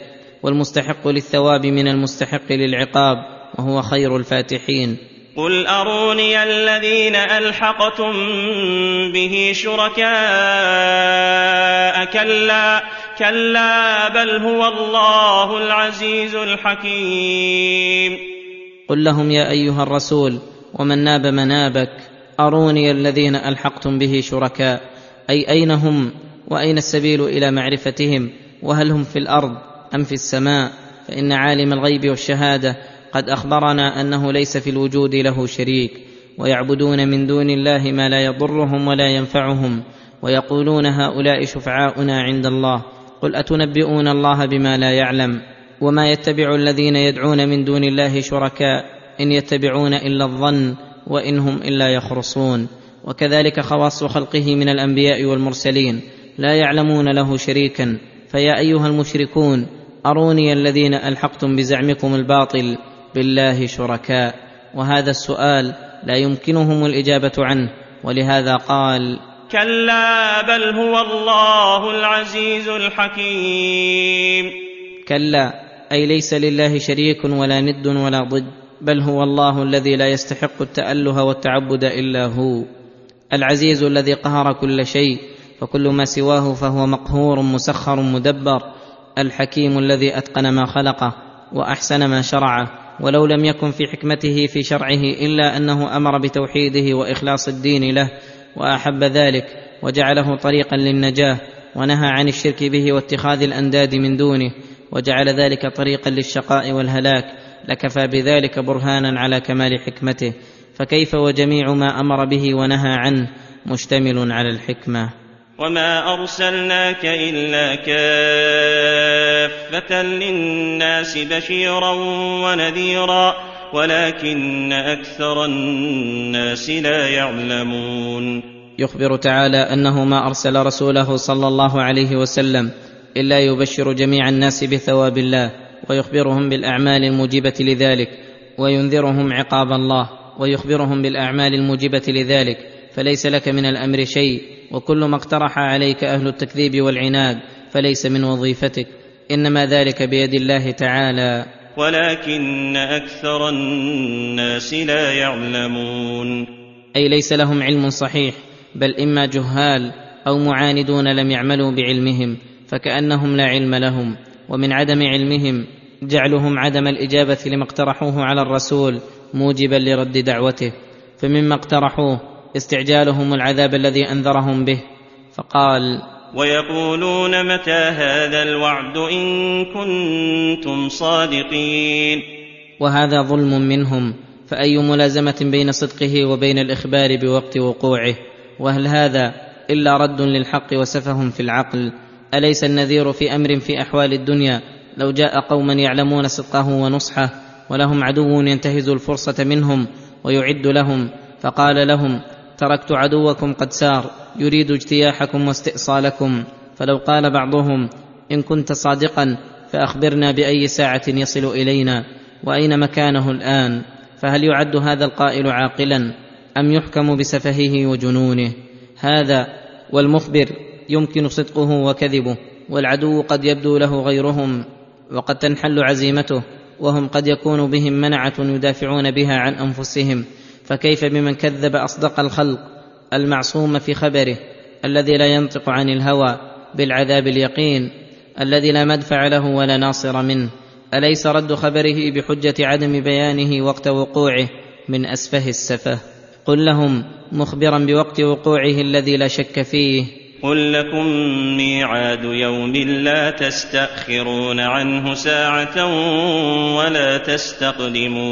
والمستحق للثواب من المستحق للعقاب وهو خير الفاتحين. قل اروني الذين الحقتم به شركاء؟ كلا كلا بل هو الله العزيز الحكيم. قل لهم يا ايها الرسول ومن ناب منابك اروني الذين الحقتم به شركاء؟ أي اين هم؟ واين السبيل إلى معرفتهم؟ وهل هم في الأرض؟ أم في السماء فإن عالم الغيب والشهادة قد أخبرنا أنه ليس في الوجود له شريك. ويعبدون من دون الله ما لا يضرهم ولا ينفعهم ويقولون هؤلاء شفعاؤنا عند الله. قل أتنبئون الله بما لا يعلم؟ وما يتبع الذين يدعون من دون الله شركاء؟ إن يتبعون إلا الظن وإن هم إلا يخرصون. وكذلك خواص خلقه من الأنبياء والمرسلين. لا يعلمون له شريكا. فيا أيها المشركون أروني الذين ألحقتم بزعمكم الباطل بالله شركاء وهذا السؤال لا يمكنهم الإجابة عنه ولهذا قال كلا بل هو الله العزيز الحكيم. كلا أي ليس لله شريك ولا ند ولا ضد بل هو الله الذي لا يستحق التأله والتعبد إلا هو العزيز الذي قهر كل شيء فكل ما سواه فهو مقهور مسخر مدبر. الحكيم الذي أتقن ما خلقه وأحسن ما شرعه ولو لم يكن في حكمته في شرعه إلا أنه أمر بتوحيده وإخلاص الدين له وأحب ذلك وجعله طريقا للنجاة ونهى عن الشرك به واتخاذ الأنداد من دونه وجعل ذلك طريقا للشقاء والهلاك لكفى بذلك برهانا على كمال حكمته فكيف وجميع ما أمر به ونهى عنه مشتمل على الحكمة. وما ارسلناك الا كافه للناس بشيرا ونذيرا ولكن أكثر الناس لا يعلمون يخبر تعالى انه ما ارسل رسوله صلى الله عليه وسلم الا يبشر جميع الناس بثواب الله ويخبرهم بالاعمال الموجبه لذلك وينذرهم عقاب الله ويخبرهم بالاعمال الموجبه لذلك فليس لك من الامر شيء وكل ما اقترح عليك أهل التكذيب والعناد فليس من وظيفتك. إنما ذلك بيد الله تعالى. ولكن أكثر الناس لا يعلمون. أي ليس لهم علم صحيح بل إما جهال أو معاندون لم يعملوا بعلمهم فكأنهم لا علم لهم. ومن عدم علمهم جعلهم عدم الإجابة لما اقترحوه على الرسول موجبا لرد دعوته. فمما اقترحوه استعجالهم العذاب الذي أنذرهم به. فقال ويقولون متى هذا الوعد إن كنتم صادقين؟ وهذا ظلم منهم فأي ملازمة بين صدقه وبين الإخبار بوقت وقوعه؟ وهل هذا إلا رد للحق وسفه في العقل؟ أليس النذير في أمر في أحوال الدنيا لو جاء قوما يعلمون صدقه ونصحه ولهم عدو ينتهز الفرصة منهم ويعد لهم؟ فقال لهم تركت عدوكم قد سار. يريد اجتياحكم واستئصالكم. فلو قال بعضهم إن كنت صادقا فأخبرنا بأي ساعة يصل إلينا وأين مكانه الآن؟ فهل يعد هذا القائل عاقلا؟ أم يحكم بسفهه وجنونه؟ هذا والمخبر يمكن صدقه وكذبه والعدو قد يبدو له غيرهم وقد تنحل عزيمته وهم قد يكون بهم منعة يدافعون بها عن أنفسهم. فكيف بمن كذب أصدق الخلق المعصوم في خبره الذي لا ينطق عن الهوى بالعذاب اليقين الذي لا مدفع له ولا ناصر منه؟ أليس رد خبره بحجة عدم بيانه وقت وقوعه من أسفه السفه؟ قل لهم مخبرا بوقت وقوعه الذي لا شك فيه. قل لكم ميعاد يوم لا تستأخرون عنه ساعة ولا تستقدمون.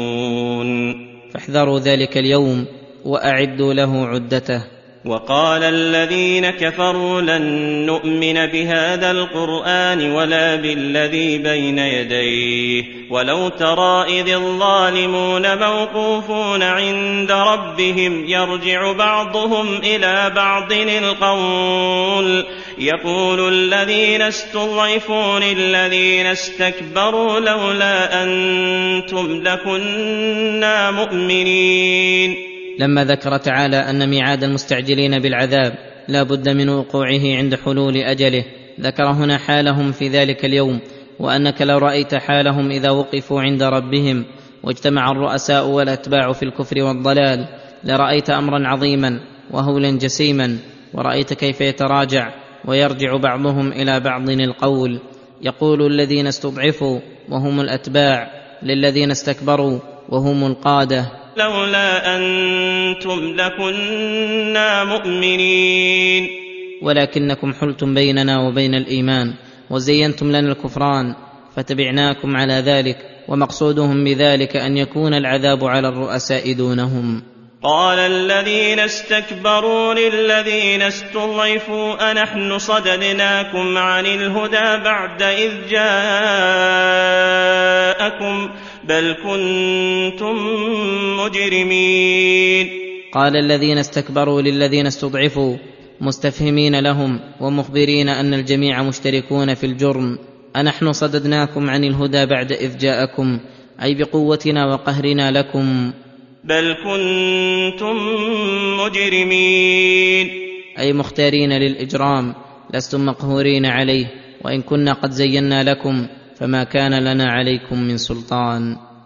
فاحذروا ذلك اليوم وأعدوا له عدته. وقال الذين كفروا لن نؤمن بهذا القرآن ولا بالذي بين يديه. ولو ترى إذ الظالمون موقوفون عند ربهم يرجع بعضهم إلى بعض القول. يقول الذين استضعفوا للذين استكبروا لولا أنتم لكنا مؤمنين. لما ذكر تعالى أن ميعاد المستعجلين بالعذاب لا بد من وقوعه عند حلول أجله ذكر هنا حالهم في ذلك اليوم وأنك لو رأيت حالهم إذا وقفوا عند ربهم واجتمع الرؤساء والأتباع في الكفر والضلال لرأيت أمرا عظيما وهولا جسيما ورأيت كيف يتراجع ويرجع بعضهم إلى بعض القول. يقول الذين استضعفوا وهم الأتباع للذين استكبروا وهم القادة. لولا أنتم لكنا مؤمنين. ولكنكم حلتم بيننا وبين الإيمان وزينتم لنا الكفران فتبعناكم على ذلك ومقصودهم بذلك أن يكون العذاب على الرؤساء دونهم. قال الذين استكبروا للذين استضعفوا أنحن صددناكم عن الهدى بعد إذ جاءكم بل كنتم مجرمين. قال الذين استكبروا للذين استضعفوا مستفهمين لهم ومخبرين أن الجميع مشتركون في الجرم. أنحن صددناكم عن الهدى بعد إذ جاءكم أي بقوتنا وقهرنا لكم. بل كنتم مجرمين. أي مختارين للإجرام لستم مقهورين عليه وإن كنا قد زينا لكم فما كان لنا عليكم من سلطان.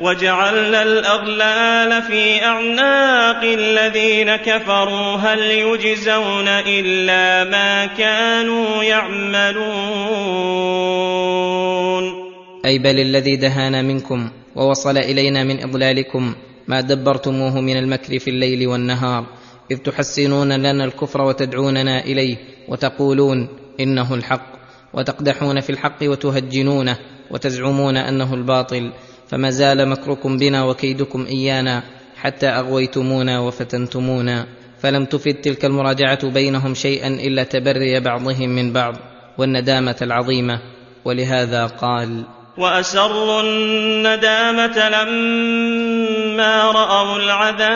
وجعلنا الأغلال في أعناق الذين كفروا. هل يجزون إلا ما كانوا يعملون؟ أي بل الذي دهانا منكم ووصل إلينا من إضلالكم ما دبرتموه من المكر في الليل والنهار. إذ تحسنون لنا الكفر وتدعوننا إليه وتقولون إنه الحق وتقدحون في الحق وتهجنونه وتزعمون أنه الباطل. فما زال مكركم بنا وكيدكم إيانا حتى أغويتمونا وفتنتمونا فلم تفد تلك المراجعة بينهم شيئا إلا تبري بعضهم من بعض والندامة العظيمة ولهذا قال وأسروا الندامة لما رأوا العذاب.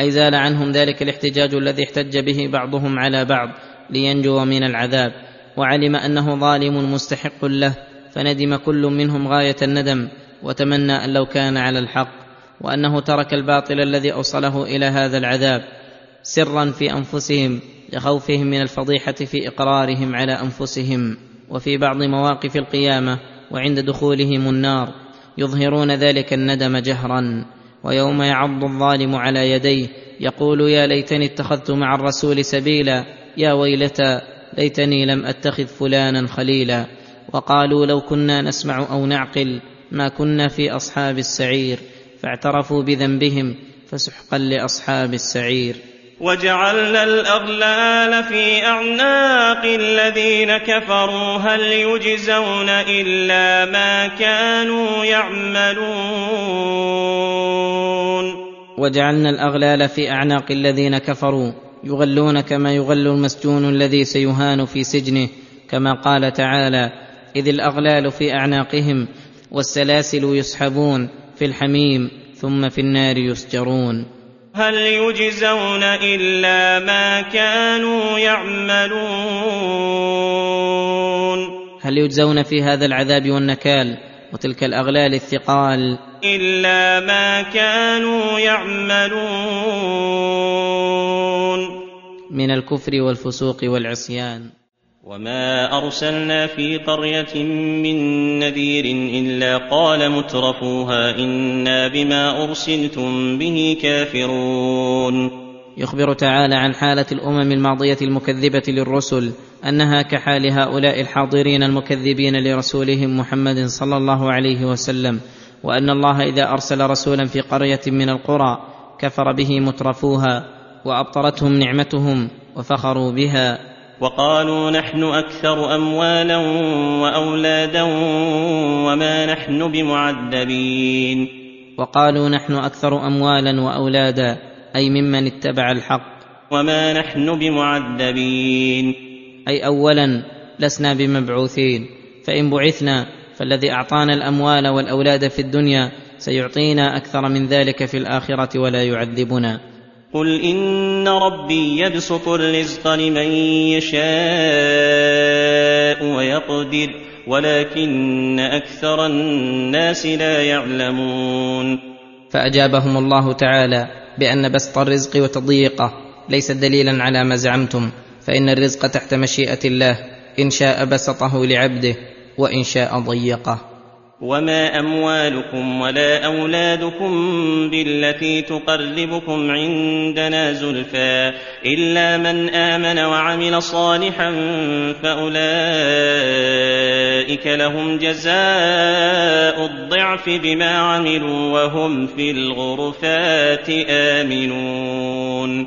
أي زال عنهم ذلك الاحتجاج الذي احتج به بعضهم على بعض لينجو من العذاب وعلم أنه ظالم مستحق له فندم كل منهم غاية الندم وتمنى أن لو كان على الحق وأنه ترك الباطل الذي أوصله إلى هذا العذاب سرا في أنفسهم لخوفهم من الفضيحة في إقرارهم على أنفسهم وفي بعض مواقف القيامة وعند دخولهم النار يظهرون ذلك الندم جهرا ويوم يعض الظالم على يديه يقول يا ليتني اتخذت مع الرسول سبيلا يا ويلتى ليتني لم أتخذ فلانا خليلا. وقالوا لو كنا نسمع أو نعقل ما كنا في أصحاب السعير فاعترفوا بذنبهم فسحقا لأصحاب السعير. وجعلنا الأغلال في أعناق الذين كفروا هل يجزون إلا ما كانوا يعملون؟ وجعلنا الأغلال في أعناق الذين كفروا يغلون كما يغل المسجون الذي سيهان في سجنه كما قال تعالى إذ الأغلال في أعناقهم والسلاسل يسحبون في الحميم ثم في النار يسجرون. هل يجزون إلا ما كانوا يعملون؟ هل يجزون في هذا العذاب والنكال وتلك الأغلال الثقال؟ إلا ما كانوا يعملون. من الكفر والفسوق والعصيان. وما أرسلنا في قرية من نذير إلا قال مترفوها إنا بما أرسلتم به كافرون يخبر تعالى عن حالة الأمم الماضية المكذبة للرسل أنها كحال هؤلاء الحاضرين المكذبين لرسولهم محمد صلى الله عليه وسلم وأن الله إذا أرسل رسولا في قرية من القرى كفر به مترفوها وأبطرتهم نعمتهم وفخروا بها. وقالوا نحن أكثر أموالا وأولادا وما نحن بمعذبين. وقالوا نحن أكثر أموالا وأولادا أي ممن اتبع الحق. وما نحن بمعذبين. أي اولا لسنا بمبعوثين فإن بعثنا فالذي أعطانا الأموال والأولاد في الدنيا سيعطينا أكثر من ذلك في الآخرة ولا يعذبنا. قل ان ربي يبسط الرزق لمن يشاء ويقدر ولكن أكثر الناس لا يعلمون. فأجابهم الله تعالى بأن بسط الرزق وتضييقه ليس دليلا على ما زعمتم فإن الرزق تحت مشيئة الله إن شاء بسطه لعبده وإن شاء ضيقه. وما اموالكم ولا اولادكم بالتي تقربكم عندنا زلفى الا من امن وعمل صالحا فاولئك لهم جزاء الضعف بما عملوا وهم في الغرفات امنون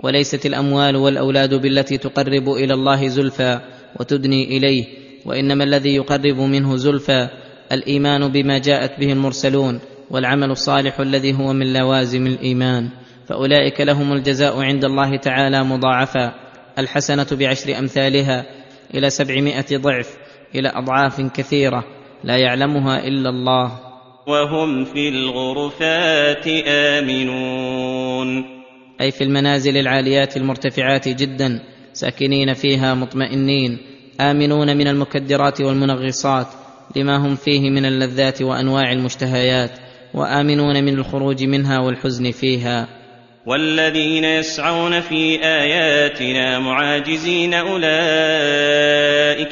وليست الأموال والأولاد بالتي تقرب إلى الله زلفى وتدني إليه وإنما الذي يقرب منه زلفى الإيمان بما جاءت به المرسلون والعمل الصالح الذي هو من لوازم الإيمان. فأولئك لهم الجزاء عند الله تعالى مضاعفا. الحسنة بعشر أمثالها إلى سبعمائة ضعف إلى أضعاف كثيرة لا يعلمها إلا الله. وهم في الغرفات آمنون. أي في المنازل العاليات المرتفعات جدا ساكنين فيها مطمئنين. آمنون من المكدرات والمنغصات. لما هم فيه من اللذات وأنواع المشتهيات وآمنون من الخروج منها والحزن فيها. والذين يسعون في آياتنا معاجزين أولئك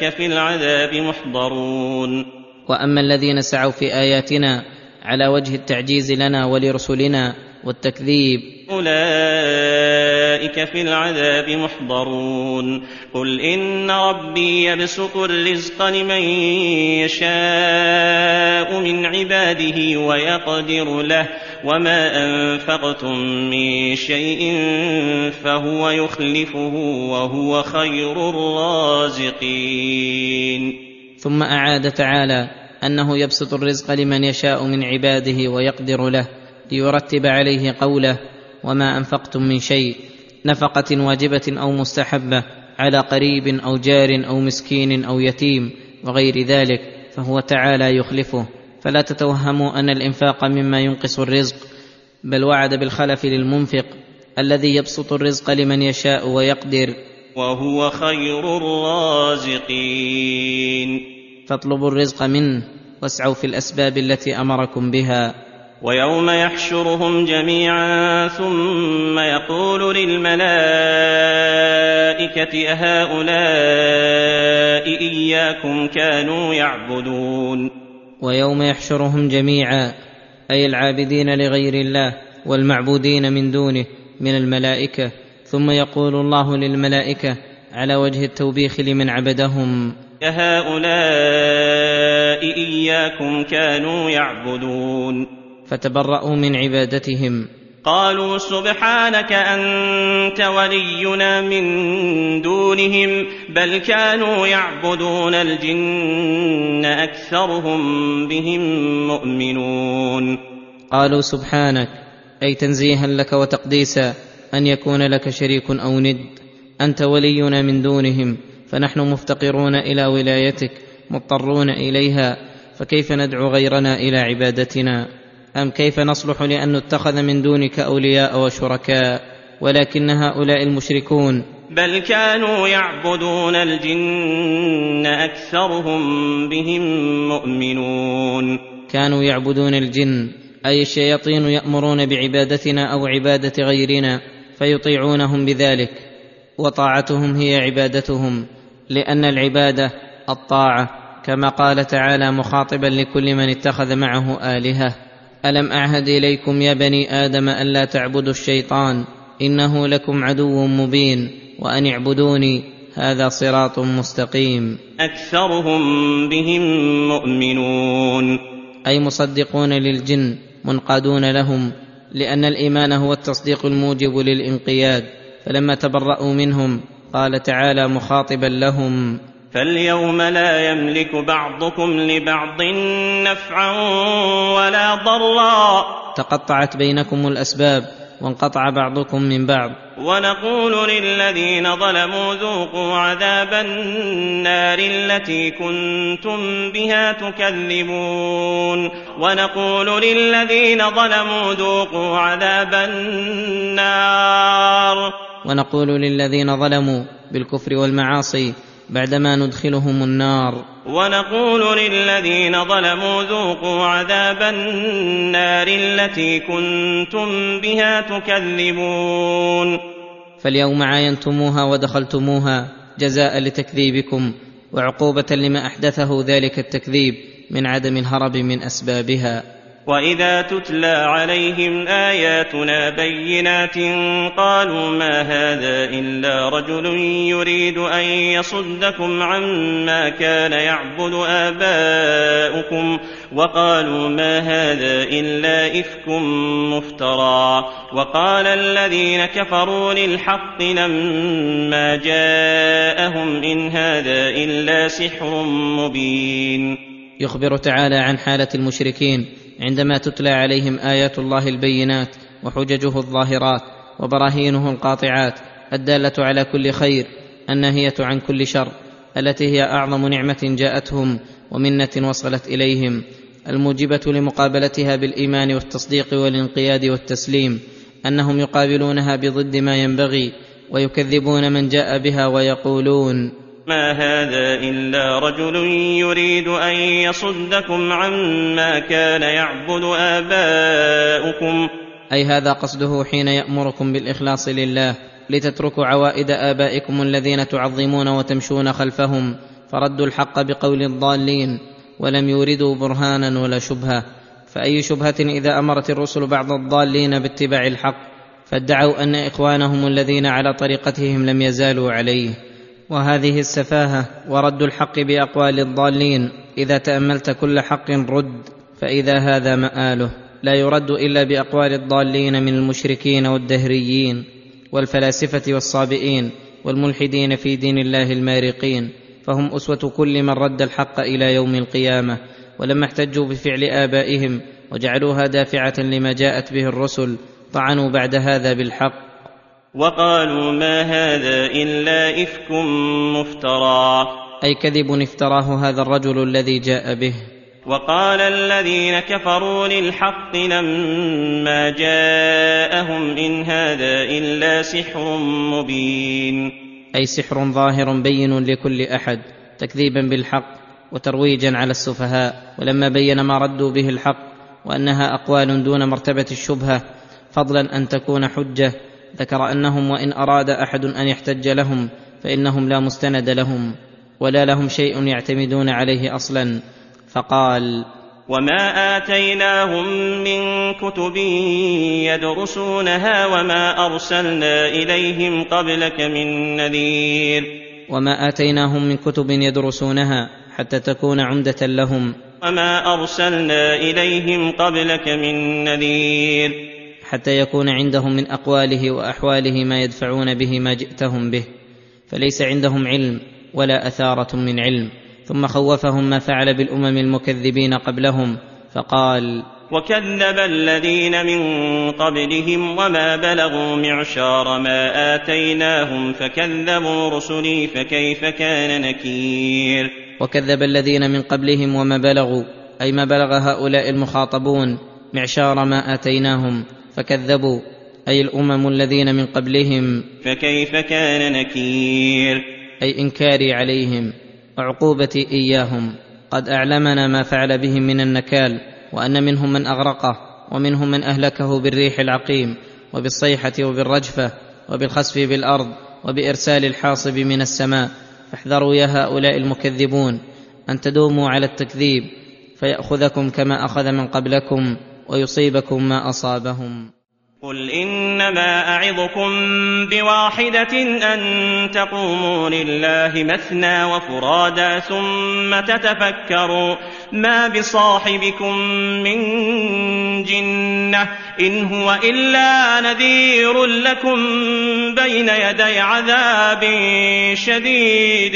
في العذاب محضرون. وأما الذين سعوا في آياتنا على وجه التعجيز لنا ولرسلنا والتكذيب. أولئك في العذاب محضرون. قل إن ربي يبسط الرزق لمن يشاء من عباده ويقدر له وما أنفقتم من شيء فهو يخلفه وهو خير الرازقين. ثم أعاد تعالى أنه يبسط الرزق لمن يشاء من عباده ويقدر له ليرتب عليه قوله وما أنفقتم من شيء نفقة واجبة أو مستحبة على قريب أو جار أو مسكين أو يتيم وغير ذلك فهو تعالى يخلفه. فلا تتوهموا أن الإنفاق مما ينقص الرزق بل وعد بالخلف للمنفق الذي يبسط الرزق لمن يشاء ويقدر. وهو خير الرازقين. فاطلبوا الرزق منه واسعوا في الأسباب التي أمركم بها. ويوم يحشرهم جميعا ثم يقول للملائكة أهؤلاء إياكم كانوا يعبدون. ويوم يحشرهم جميعا أي العابدين لغير الله والمعبودين من دونه من الملائكة ثم يقول الله للملائكة على وجه التوبيخ لمن عبدهم. أهؤلاء إياكم كانوا يعبدون. فتبرأوا من عبادتهم. قالوا سبحانك أنت ولينا من دونهم بل كانوا يعبدون الجن أكثرهم بهم مؤمنون. قالوا سبحانك أي تنزيها لك وتقديسا أن يكون لك شريك أو ند. أنت ولينا من دونهم فنحن مفتقرون إلى ولايتك مضطرون إليها فكيف ندعو غيرنا إلى عبادتنا؟ أم كيف نصلح لأن نتخذ من دونك أولياء وشركاء ولكن هؤلاء المشركون بل كانوا يعبدون الجن أكثرهم بهم مؤمنون. كانوا يعبدون الجن أي الشياطين يأمرون بعبادتنا أو عبادة غيرنا فيطيعونهم بذلك وطاعتهم هي عبادتهم لأن العبادة الطاعة كما قال تعالى مخاطبا لكل من اتخذ معه آلهة. ألم أعهد إليكم يا بني آدم الا تعبدوا الشيطان؟ إنه لكم عدو مبين وأن اعبدوني هذا صراط مستقيم. أكثرهم بهم مؤمنون. أي مصدقون للجن منقادون لهم لأن الإيمان هو التصديق الموجب للانقياد. فلما تبرأوا منهم قال تعالى مخاطبا لهم. فاليوم لا يملك بعضكم لبعض نفعا ولا ضرا. تقطعت بينكم الأسباب وانقطع بعضكم من بعض. ونقول للذين ظلموا ذوقوا عذاب النار التي كنتم بها تكذبون. ونقول للذين ظلموا ذوقوا عذاب النار. ونقول للذين ظلموا بالكفر والمعاصي بعدما ندخلهم النار. ونقول للذين ظلموا ذوقوا عذاب النار التي كنتم بها تكذبون. فاليوم عاينتموها ودخلتموها جزاء لتكذيبكم وعقوبة لما أحدثه ذلك التكذيب من عدم الهرب من أسبابها. واذا تتلى عليهم اياتنا بينات قالوا ما هذا الا رجل يريد ان يصدكم عما كان يعبد اباؤكم وقالوا ما هذا الا افك مفترى وقال الذين كفروا للحق لما جاءهم ان هذا الا سحر مبين يخبر تعالى عن حالة المشركين عندما تتلى عليهم آيات الله البينات وحججه الظاهرات وبراهينه القاطعات الدالة على كل خير الناهية عن كل شر التي هي أعظم نعمة جاءتهم ومنة وصلت إليهم الموجبة لمقابلتها بالإيمان والتصديق والانقياد والتسليم أنهم يقابلونها بضد ما ينبغي ويكذبون من جاء بها ويقولون ما هذا إلا رجل يريد أن يصدكم عما كان يعبد آباؤكم. أي هذا قصده حين يأمركم بالإخلاص لله لتتركوا عوائد آبائكم الذين تعظمون وتمشون خلفهم فردوا الحق بقول الضالين ولم يوردوا برهانا ولا شبهة. فأي شبهة إذا أمرت الرسل بعض الضالين باتباع الحق؟ فادعوا أن إخوانهم الذين على طريقتهم لم يزالوا عليه. وهذه السفاهة ورد الحق بأقوال الضالين. إذا تأملت كل حق رد فإذا هذا مآله. لا يرد إلا بأقوال الضالين من المشركين والدهريين والفلاسفة والصابئين والملحدين في دين الله المارقين. فهم أسوة كل من رد الحق إلى يوم القيامة ولما احتجوا بفعل آبائهم وجعلوها دافعة لما جاءت به الرسل طعنوا بعد هذا بالحق. وقالوا ما هذا إلا إفك مفترى. أي كذب افتراه هذا الرجل الذي جاء به. وقال الذين كفروا للحق لما جاءهم إن هذا إلا سحر مبين. أي سحر ظاهر بين لكل أحد تكذيبا بالحق وترويجا على السفهاء. ولما بين ما ردوا به الحق وأنها أقوال دون مرتبة الشبهة فضلا أن تكون حجة ذكر أنهم وإن أراد أحد أن يحتج لهم فإنهم لا مستند لهم ولا لهم شيء يعتمدون عليه أصلا. فقال وما اتيناهم من كتب يدرسونها وما ارسلنا اليهم قبلك من نذير. وما اتيناهم من كتب يدرسونها حتى تكون عمدة لهم. وما ارسلنا اليهم قبلك من نذير. حتى يكون عندهم من أقواله وأحواله ما يدفعون به ما جئتهم به فليس عندهم علم ولا أثارة من علم. ثم خوفهم ما فعل بالأمم المكذبين قبلهم فقال وكذب الذين من قبلهم وما بلغوا معشار ما آتيناهم فكذبوا رسلي فكيف كان نكير؟ وكذب الذين من قبلهم وما بلغوا أي ما بلغ هؤلاء المخاطبون معشار ما آتيناهم فكذبوا أي الأمم الذين من قبلهم. فكيف كان نكير؟ أي إنكاري عليهم وعقوبتي إياهم. قد أعلمنا ما فعل بهم من النكال وأن منهم من أغرقه ومنهم من أهلكه بالريح العقيم وبالصيحة وبالرجفة وبالخسف بالأرض وبإرسال الحاصب من السماء. فاحذروا يا هؤلاء المكذبون أن تدوموا على التكذيب فيأخذكم كما أخذ من قبلكم. ويصيبكم ما أصابهم. قل انما اعظكم بواحده ان تقوموا لله مثنى وفرادى ثم تتفكروا ما بصاحبكم من جنه ان هو الا نذير لكم بين يدي عذاب شديد.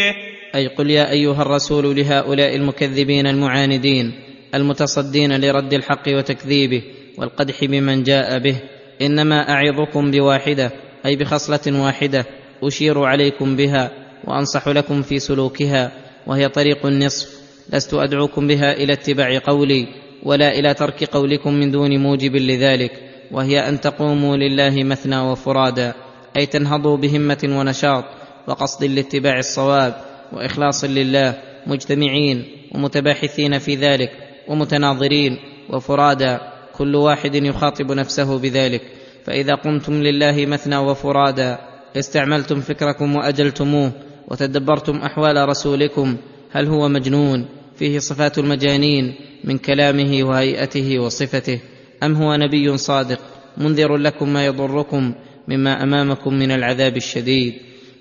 أي قل يا ايها الرسول لهؤلاء المكذبين المعاندين المتصدين لرد الحق وتكذيبه والقدح بمن جاء به. إنما أعظكم بواحدة أي بخصلة واحدة أشير عليكم بها وأنصح لكم في سلوكها وهي طريق النصف. لست أدعوكم بها إلى اتباع قولي ولا إلى ترك قولكم من دون موجب لذلك وهي أن تقوموا لله مثنى وفرادا أي تنهضوا بهمة ونشاط وقصد لاتباع الصواب وإخلاص لله مجتمعين ومتباحثين في ذلك. ومتناظرين وفرادا كل واحد يخاطب نفسه بذلك. فإذا قمتم لله مثنى وفرادا استعملتم فكركم وأجلتموه وتدبرتم أحوال رسولكم هل هو مجنون؟ فيه صفات المجانين من كلامه وهيئته وصفته. أم هو نبي صادق؟ منذر لكم ما يضركم مما أمامكم من العذاب الشديد.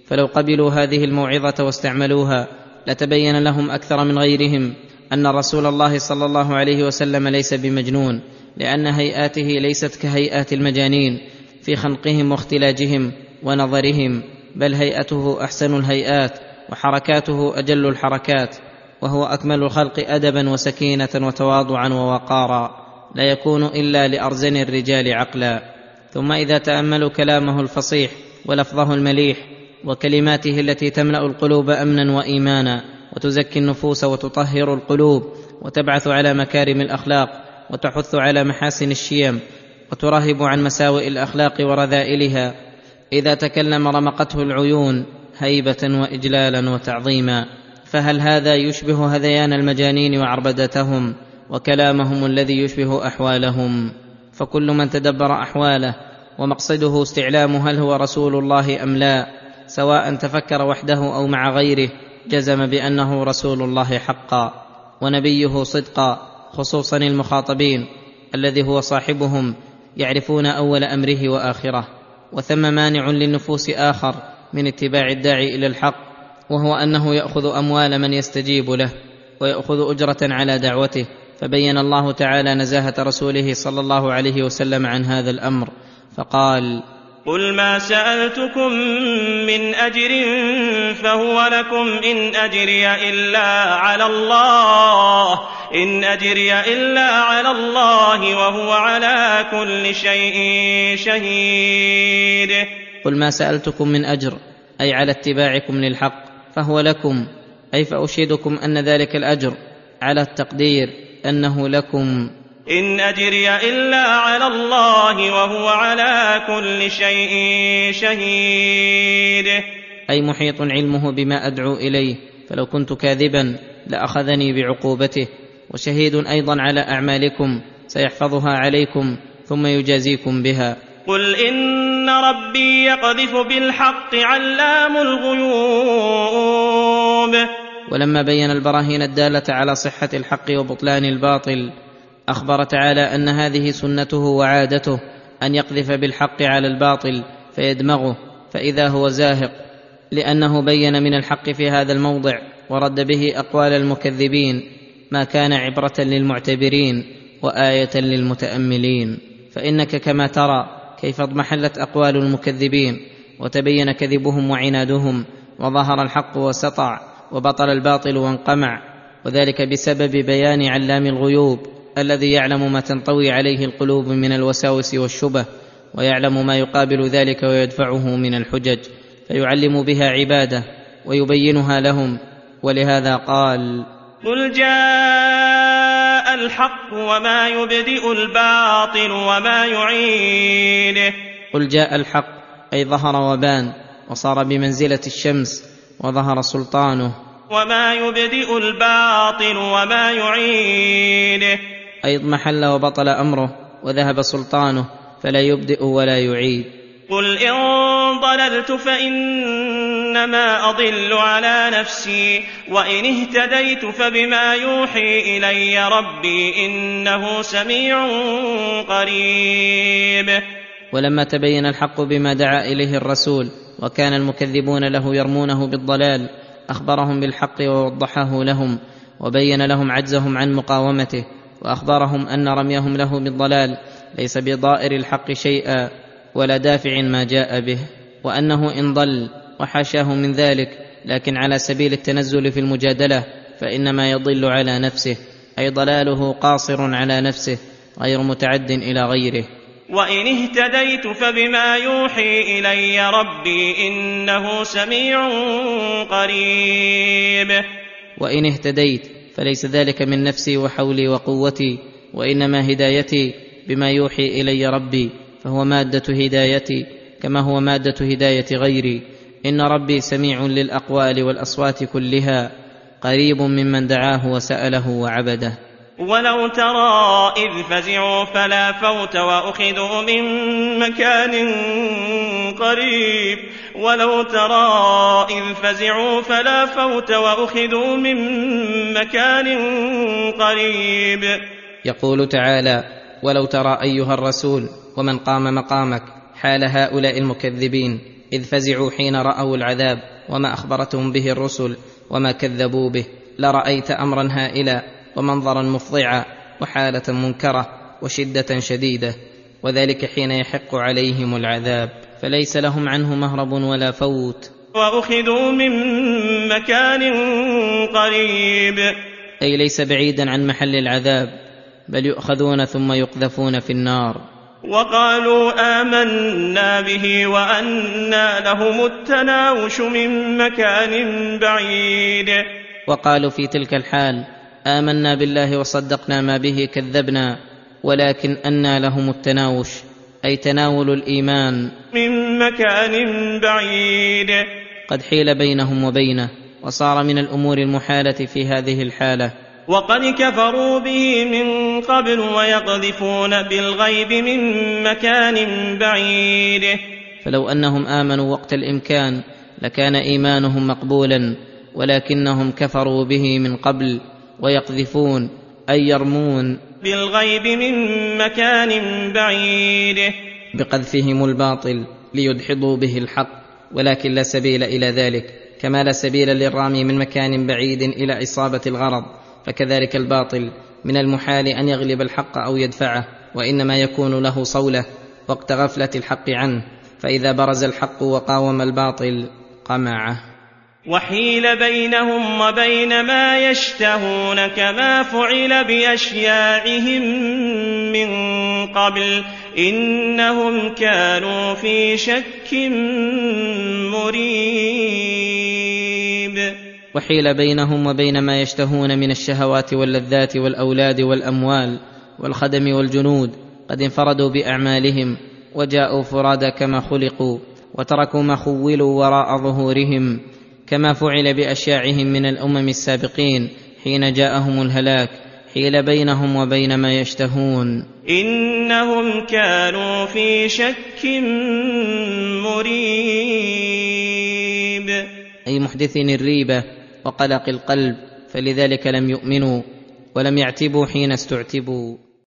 فلو قبلوا هذه الموعظة واستعملوها لتبين لهم أكثر من غيرهم. أن رسول الله صلى الله عليه وسلم ليس بمجنون لأن هيئاته ليست كهيئات المجانين في خنقهم واختلاجهم ونظرهم بل هيئته أحسن الهيئات وحركاته أجل الحركات وهو أكمل الخلق ادبا وسكينة وتواضعا ووقارا لا يكون إلا لأرزن الرجال عقلا. ثم إذا تأملوا كلامه الفصيح ولفظه المليح وكلماته التي تملأ القلوب امنا وايمانا وتزكي النفوس وتطهر القلوب وتبعث على مكارم الأخلاق وتحث على محاسن الشيم وترهب عن مساوئ الأخلاق ورذائلها. إذا تكلم رمقته العيون هيبة وإجلالا وتعظيما. فهل هذا يشبه هذيان المجانين وعربدتهم وكلامهم الذي يشبه أحوالهم؟ فكل من تدبر أحواله ومقصده استعلام هل هو رسول الله أم لا سواء تفكر وحده أو مع غيره جزم بأنه رسول الله حقا ونبيه صدقا خصوصا المخاطبين الذي هو صاحبهم يعرفون أول أمره وآخره. وثم مانع للنفوس آخر من اتباع الداعي إلى الحق وهو أنه يأخذ أموال من يستجيب له ويأخذ أجرة على دعوته. فبين الله تعالى نزاهة رسوله صلى الله عليه وسلم عن هذا الأمر فقال قل ما سألتكم من أجر فهو لكم إن أجري إلا على الله إن أجري إلا على الله وهو على كل شيء شهيد. قل ما سألتكم من أجر أي على اتباعكم للحق فهو لكم أي فأشهدكم أن ذلك الأجر على التقدير أنه لكم إن أجري إلا على الله وهو على كل شيء شهيد. أي محيط علمه بما أدعو إليه فلو كنت كاذبا لأخذني بعقوبته. وشهيد أيضا على أعمالكم سيحفظها عليكم ثم يجازيكم بها. قل إن ربي يقذف بالحق علام الغيوب. ولما بين البراهين الدالة على صحة الحق وبطلان الباطل أخبر تعالى أن هذه سنته وعادته أن يقذف بالحق على الباطل فيدمغه فإذا هو زاهق لأنه بين من الحق في هذا الموضع ورد به أقوال المكذبين ما كان عبرة للمعتبرين وآية للمتأملين. فإنك كما ترى كيف اضمحلت أقوال المكذبين وتبين كذبهم وعنادهم وظهر الحق وسطع وبطل الباطل وانقمع وذلك بسبب بيان علام الغيوب الذي يعلم ما تنطوي عليه القلوب من الوساوس والشبه ويعلم ما يقابل ذلك ويدفعه من الحجج فيعلم بها عباده ويبينها لهم ولهذا قال قل جاء الحق وما يبدئ الباطل وما يعيده. قل جاء الحق أي ظهر وبان وصار بمنزلة الشمس وظهر سلطانه. وما يبدئ الباطل وما يعيده. أي اضمحل وبطل أمره وذهب سلطانه فلا يبدئ ولا يعيد. قل إن ضللت فإنما أضل على نفسي وإن اهتديت فبما يوحي إلي ربي إنه سميع قريب. ولما تبين الحق بما دعا إليه الرسول وكان المكذبون له يرمونه بالضلال أخبرهم بالحق ووضحه لهم وبين لهم عجزهم عن مقاومته وأخبرهم أن رميهم له بالضلال ليس بضائر الحق شيئا ولا دافع ما جاء به وأنه إن ضل وحاشاه من ذلك لكن على سبيل التنزل في المجادلة فإنما يضل على نفسه أي ضلاله قاصر على نفسه غير متعد إلى غيره. وإن اهتديت فبما يوحي إلي ربي إنه سميع قريب. وإن اهتديت فليس ذلك من نفسي وحولي وقوتي وإنما هدايتي بما يوحي إلي ربي فهو مادة هدايتي كما هو مادة هداية غيري. إن ربي سميع للأقوال والأصوات كلها قريب ممن دعاه وسأله وعبده. ولو ترى إذ فزعوا فلا فوت وأخذوا من مكان قريب. ولو ترى إذ فزعوا فلا فوت وأخذوا من مكان قريب. يقول تعالى ولو ترى أيها الرسول ومن قام مقامك حال هؤلاء المكذبين إذ فزعوا حين رأوا العذاب وما أخبرتهم به الرسل وما كذبوا به لرأيت أمرا هائلا ومنظرا مفضعا وحالة منكرة وشدة شديدة وذلك حين يحق عليهم العذاب. فليس لهم عنه مهرب ولا فوت. وأخذوا من مكان قريب. أي ليس بعيدا عن محل العذاب بل يؤخذون ثم يقذفون في النار. وقالوا آمنا به وأنى لهم التناوش من مكان بعيد. وقالوا في تلك الحال آمنا بالله وصدقنا ما به كذبنا ولكن أنى لهم التناوش أي تناول الإيمان. من مكان بعيد. قد حيل بينهم وبينه وصار من الأمور المحالة في هذه الحالة. وقد كفروا به من قبل ويقذفون بالغيب من مكان بعيد. فلو أنهم آمنوا وقت الإمكان لكان إيمانهم مقبولا ولكنهم كفروا به من قبل. ويقذفون أي يرمون. بالغيب من مكان بعيد. بقذفهم الباطل ليدحضوا به الحق ولكن لا سبيل إلى ذلك. كما لا سبيل للرامي من مكان بعيد إلى إصابة الغرض فكذلك الباطل من المحال أن يغلب الحق أو يدفعه وإنما يكون له صولة وقت غفلة الحق عنه. فإذا برز الحق وقاوم الباطل قمعه. وحيل بينهم وبين ما يشتهون كما فعل بأشياعهم من قبل إنهم كانوا في شك مريب. وحيل بينهم وبين ما يشتهون من الشهوات واللذات والأولاد والأموال والخدم والجنود قد انفردوا بأعمالهم وجاءوا فرادى كما خلقوا وتركوا ما خولوا وراء ظهورهم كما فعل بأشياعهم من الأمم السابقين حين جاءهم الهلاك حيل بينهم وبين ما يشتهون. إنهم كانوا في شك مريب. أي محدثين الريبه وقلق القلب فلذلك لم يؤمنوا ولم يعتبوا حين استعتبوا.